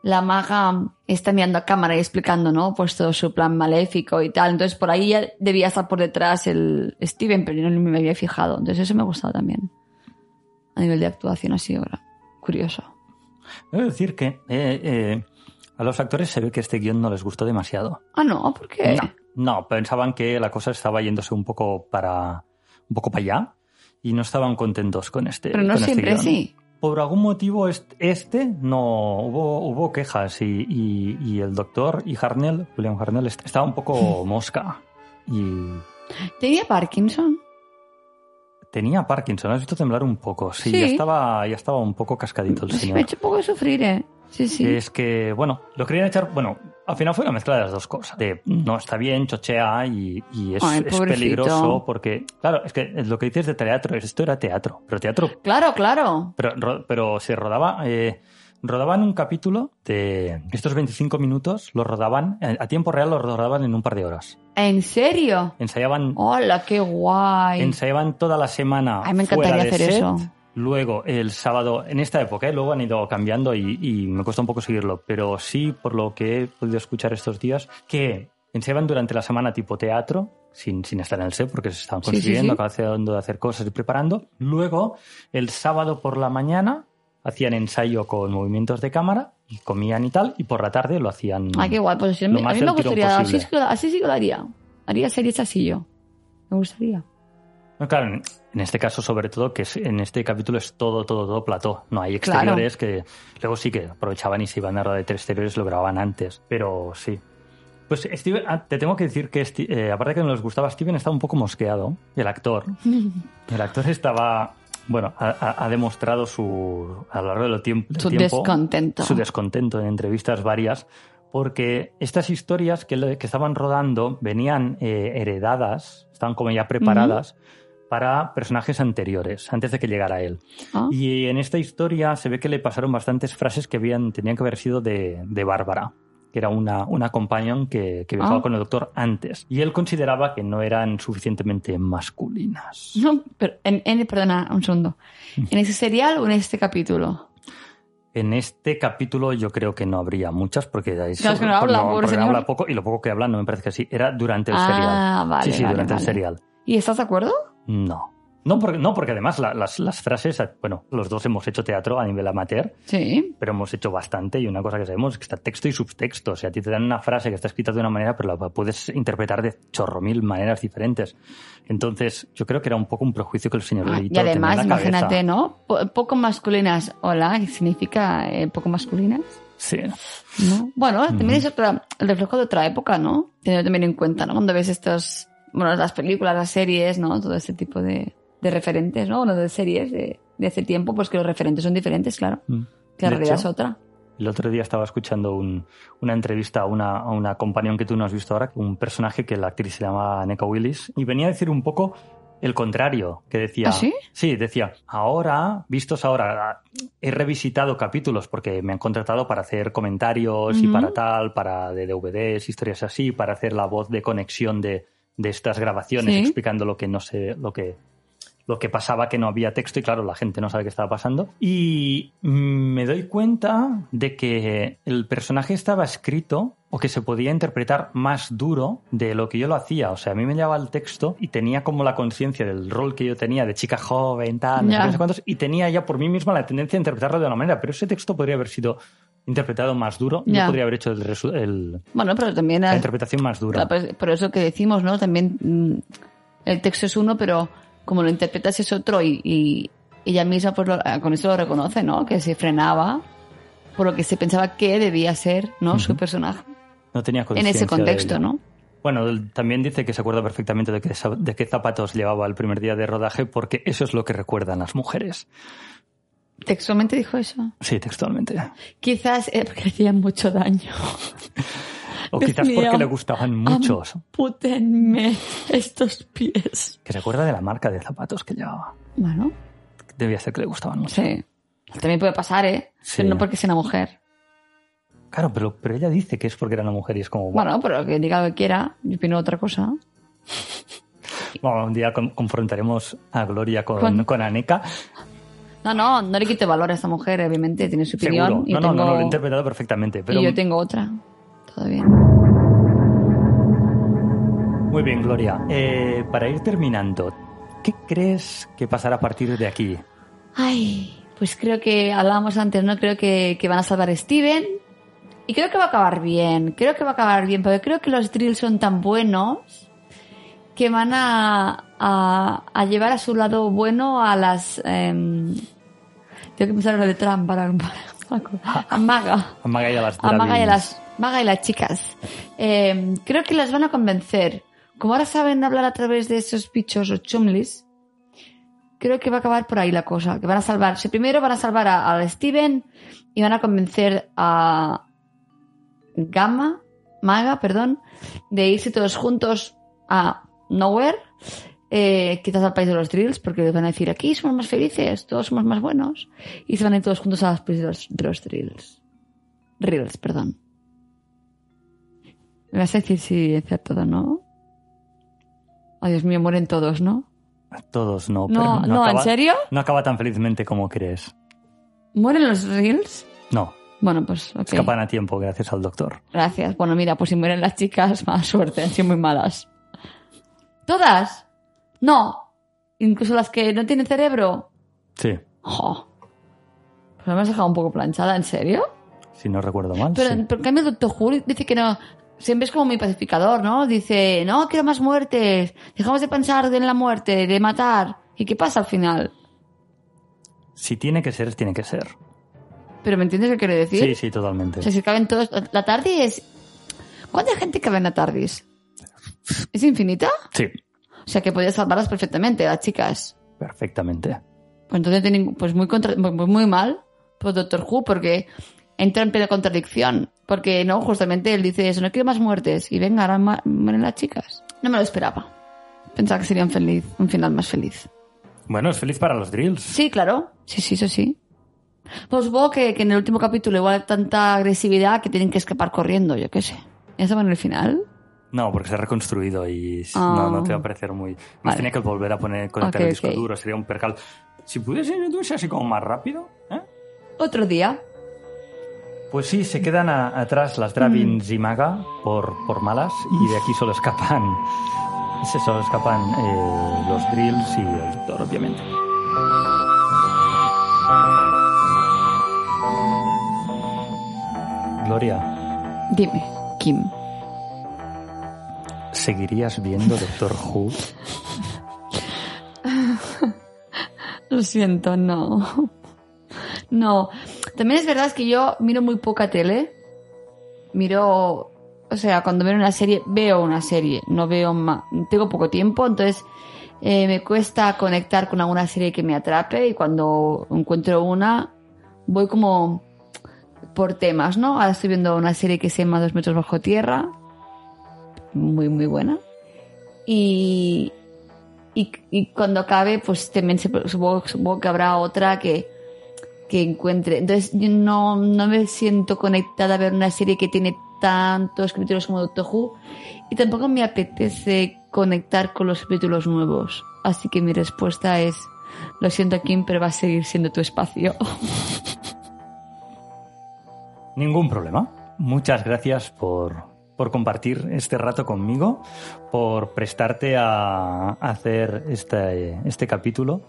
la maga está mirando a cámara y explicando, ¿no? Pues todo su plan maléfico y tal. Entonces por ahí ya debía estar por detrás el Steven, pero yo no me había fijado. Entonces eso me ha gustado también. A nivel de actuación así ahora. Curioso. Debo decir que eh, eh, a los actores se ve que este guion no les gustó demasiado. Ah, no, ¿por qué? No, no, pensaban que la cosa estaba yéndose un poco para un poco para allá y no estaban contentos con este. Pero no este siempre guion. sí. Por algún motivo est- este no hubo, hubo quejas y, y- y el doctor y Harnell, William Harnell, est- estaba un poco mosca y ¿Tenía Parkinson? tenía Parkinson. Has visto temblar un poco. Sí, Sí. Ya, estaba, ya estaba un poco cascadito el Sí, señor. me ha hecho un poco sufrir, ¿eh? Sí, sí. Es que, bueno, lo querían echar. Bueno, al final fue una mezcla de las dos cosas. De no está bien, chochea y, y es, Ay, es pobrecito. peligroso porque, claro, es que lo que dices de teatro, esto era teatro, pero teatro, Claro, claro. pero, ro- pero se rodaba. Eh, rodaban un capítulo de estos 25 minutos, los rodaban, eh, a tiempo real los rodaban en un par de horas. ¿En serio? Ensayaban, ¡Hola, qué guay! ensayaban toda la semana. Ay, me fuera encantaría de hacer set eso. Luego, el sábado, en esta época, ¿eh? luego han ido cambiando y, y me cuesta un poco seguirlo, pero sí, por lo que he podido escuchar estos días, que enseñaban durante la semana tipo teatro, sin, sin estar en el set, porque se estaban Sí, sí, consiguiendo, sí. acabando de hacer cosas y preparando. Luego, el sábado por la mañana, hacían ensayo con movimientos de cámara y comían y tal, y por la tarde lo hacían. Ah, qué guay. Pues sí, a lo mí, a más mí me gustaría, así, sí así sí lo haría. Haría series así yo. Me gustaría. No, claro, en, este caso, sobre todo, que es- en este capítulo es todo, todo, todo plató. No hay exteriores que luego sí que aprovechaban y se iban a rodar de exteriores, lo grababan antes. Pero sí. Pues Steven, ah, te tengo que decir que, eh, aparte de que nos gustaba, Steven estaba un poco mosqueado. El actor. El actor estaba. Bueno, ha, ha- demostrado su. a lo largo del tiemp- del Su tiempo. descontento. Su descontento en entrevistas varias. Porque estas historias que, le- que estaban rodando venían eh, heredadas, estaban como ya preparadas para personajes anteriores, antes de que llegara él. Ah, Y en esta historia se ve que le pasaron bastantes frases que habían, tenían que haber sido de, de Bárbara, que era una, una companion que, que viajaba Ah. con el doctor antes. Y él consideraba que no eran suficientemente masculinas. No, pero en, en- perdona, un segundo. ¿En ese serial o en este capítulo? En este capítulo yo creo que no habría muchas porque, ahí Claro, es que no habla, pobre porque habla poco y lo poco que habla no me parece que sí. Era durante el Ah, serial. vale, sí, sí, vale, durante vale. el serial. ¿Y estás de acuerdo? No. No porque, no, porque además la- las, las frases, bueno, los dos hemos hecho teatro a nivel amateur, Sí. pero hemos hecho bastante y una cosa que sabemos es que está texto y subtexto. O sea, a ti te dan una frase que está escrita de una manera, pero la puedes interpretar de chorro mil maneras diferentes. Entonces, yo creo que era un poco un prejuicio que el señor Ah, y además, tenía en la cabeza. imagínate, ¿no? Po- poco masculinas. Hola, ¿qué significa eh, poco masculinas? Sí. ¿No? Bueno, también es otra, el reflejo de otra época, ¿no? Tener también en cuenta, ¿no? Cuando ves estos, bueno, las películas, las series, ¿no? Todo este tipo de, de referentes, ¿no? Bueno, de series de, de hace tiempo, pues que los referentes son diferentes, claro. Mm. Que la De realidad hecho, es otra. El otro día estaba escuchando un- una entrevista a una, a una compañía que tú no has visto ahora, un personaje que la actriz se llama Neka Willis, y venía a decir un poco el contrario, que decía... ¿Ah, sí? Sí, decía, ahora, vistos ahora, he revisitado capítulos porque me han contratado para hacer comentarios y para tal, para de DVDs, historias así, para hacer la voz de conexión de, de estas grabaciones Sí. explicando lo que no sé, lo que lo que pasaba que no había texto y claro, la gente no sabe qué estaba pasando. Y me doy cuenta de que el personaje estaba escrito o que se podía interpretar más duro de lo que yo lo hacía. O sea, a mí me llevaba el texto y tenía como la conciencia del rol que yo tenía de chica joven, tal, no sé cuántos, y tenía ya por mí misma la tendencia a interpretarlo de una manera, pero ese texto podría haber sido interpretado más duro Ya. yo podría haber hecho el el- Bueno, pero también... la interpretación más dura. Por eso que decimos, ¿no? También mm, el texto es uno, pero como lo interpretas es otro y, y ella misma pues lo- ah, con eso lo reconoce, ¿no? Que se frenaba por lo que se pensaba que debía ser, ¿no? Su Ujú. personaje. No tenía En ese contexto. ¿no? Bueno, también dice que se acuerda perfectamente de de qué zapatos llevaba el primer día de rodaje porque eso es lo que recuerdan las mujeres. Textualmente dijo eso. Sí, textualmente. Quizás eh, porque hacían mucho daño. O Dios quizás mío. porque le gustaban muchos. Pútenme estos pies. Que se acuerda de la marca de zapatos que llevaba. Bueno, Debía ser que le gustaban mucho. sí. También puede pasar, ¿eh? Sí. Pero no porque sea una mujer. Claro, pero, pero ella dice que es porque era una mujer y es como... Bueno, pero que diga lo que quiera. Yo opino otra cosa. Bueno, un día con- confrontaremos a Gloria con, Con- con Aneka. No, no, no le quite valor a esta mujer, obviamente, tiene su opinión. Seguro. y No, no, no, lo he interpretado perfectamente. Pero Y yo tengo otra. Todo bien. Muy bien, Gloria. Eh, para ir terminando, ¿qué crees que pasará a partir de aquí? Ay, pues creo que hablábamos antes, ¿no? Creo que, que van a salvar a Steven. Y creo que va a acabar bien. Creo que va a acabar bien, porque creo que los drills son tan buenos que van a, a, a llevar a su lado bueno a las. em, tengo que pensar en lo de Trump para. para- a Maga. A Maga y a las A Maga y a Dravins. las, Maga y las chicas. Eh, creo que las van a convencer. Como ahora saben hablar a través de esos bichos o chumlis, creo que va a acabar por ahí la cosa. Que van a salvar. si Primero van a salvar a, a Steven y van a convencer a Gamma, Maga, perdón, de irse todos juntos a Nowhere. Eh, quizás al país de los drills, porque les van a decir aquí somos más felices, todos somos más buenos. Y se van a ir todos juntos al país de los, de los drills. Reels, perdón. Me vas a decir si es cierto o no. Ay, Dios mío, mueren todos, ¿no? Todos no. No, pero no, ¿en acaba- serio? No acaba tan felizmente como crees. ¿Mueren los reels? No, Bueno, pues ok. escapan a tiempo gracias al doctor. Gracias. Bueno, mira, pues si mueren las chicas, mala suerte, han sido muy malas. ¿Todas? No. Incluso las que no tienen cerebro. Sí, Jo. Pero me has dejado un poco planchada, ¿en serio? si no recuerdo mal. Pero, sí. pero en cambio el Doctor Who dice que no... Siempre es como muy pacificador, ¿no? Dice, no, quiero más muertes. Dejamos de pensar en la muerte, de matar. ¿Y qué pasa al final? Si tiene que ser, tiene que ser. ¿Pero me entiendes qué quiero decir? Sí, sí, totalmente. O sea, si caben todos... La TARDIS... ¿Cuánta gente cabe en la TARDIS? ¿Es infinita? Sí, O sea, que podía salvarlas perfectamente, las chicas. perfectamente. Pues entonces, tienen- pues muy, contra- muy, muy mal por Doctor Who, porque entra en plena contradicción. Porque, no, justamente él dice eso, no quiero más muertes. Y venga, ahora mueren las chicas. No me lo esperaba. Pensaba que sería un, feliz, un final más feliz. Bueno, es feliz para los drills. Sí, claro. Sí, sí, eso sí. Pues supongo que, que en el último capítulo igual hay tanta agresividad que tienen que escapar corriendo, yo qué sé. ¿Ya saben el final? No, porque se ha reconstruido y Ah. no, no te va a parecer muy... Vale. tenía que volver a poner conectar el disco duro, sería un percal. Si pudiese irse así como más rápido, ¿eh? Otro día. Pues sí, se quedan a- atrás las Dravins y Maga por, por malas y de aquí solo escapan... se Solo escapan eh, los drills y el doctor, obviamente. Gloria, Dime, Kim. ¿Seguirías viendo Doctor Who? Lo siento, no. No. También es verdad que yo miro muy poca tele. Miro, o sea, cuando veo una serie, veo una serie, no veo más. Tengo poco tiempo, entonces eh, me cuesta conectar con alguna serie que me atrape y cuando encuentro una, voy como por temas, ¿no? Ahora estoy viendo una serie que se llama Dos metros bajo tierra, muy, muy buena. Y, y, cuando acabe, pues también supongo que habrá otra que, que encuentre. Entonces yo no, no me siento conectada a ver una serie que tiene tantos capítulos como Doctor Who y tampoco me apetece conectar con los capítulos nuevos. Así que mi respuesta es, lo siento Kim, pero va a seguir siendo tu espacio. Ningún problema. Muchas gracias por, por compartir este rato conmigo, por prestarte a hacer este, este capítulo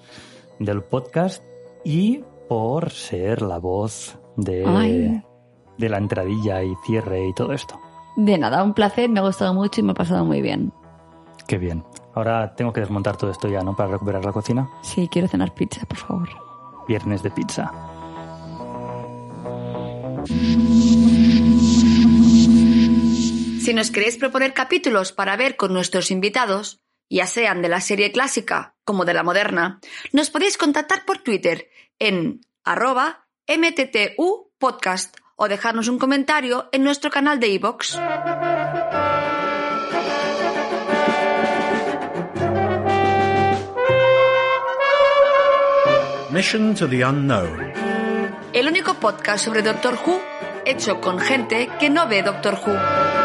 del podcast y por ser la voz de, Ay. de la entradilla y cierre y todo esto. De nada, un placer, me ha gustado mucho y me ha pasado muy bien. Qué bien. Ahora tengo que desmontar todo esto ya, ¿no? Para recuperar la cocina. Sí, quiero cenar pizza, por favor. Viernes de pizza. Si nos queréis proponer capítulos para ver con nuestros invitados, ya sean de la serie clásica como de la moderna, nos podéis contactar por Twitter en arroba mttu podcast o dejarnos un comentario en nuestro canal de iVoox. Mission to the Unknown. El único podcast sobre Doctor Who hecho con gente que no ve Doctor Who.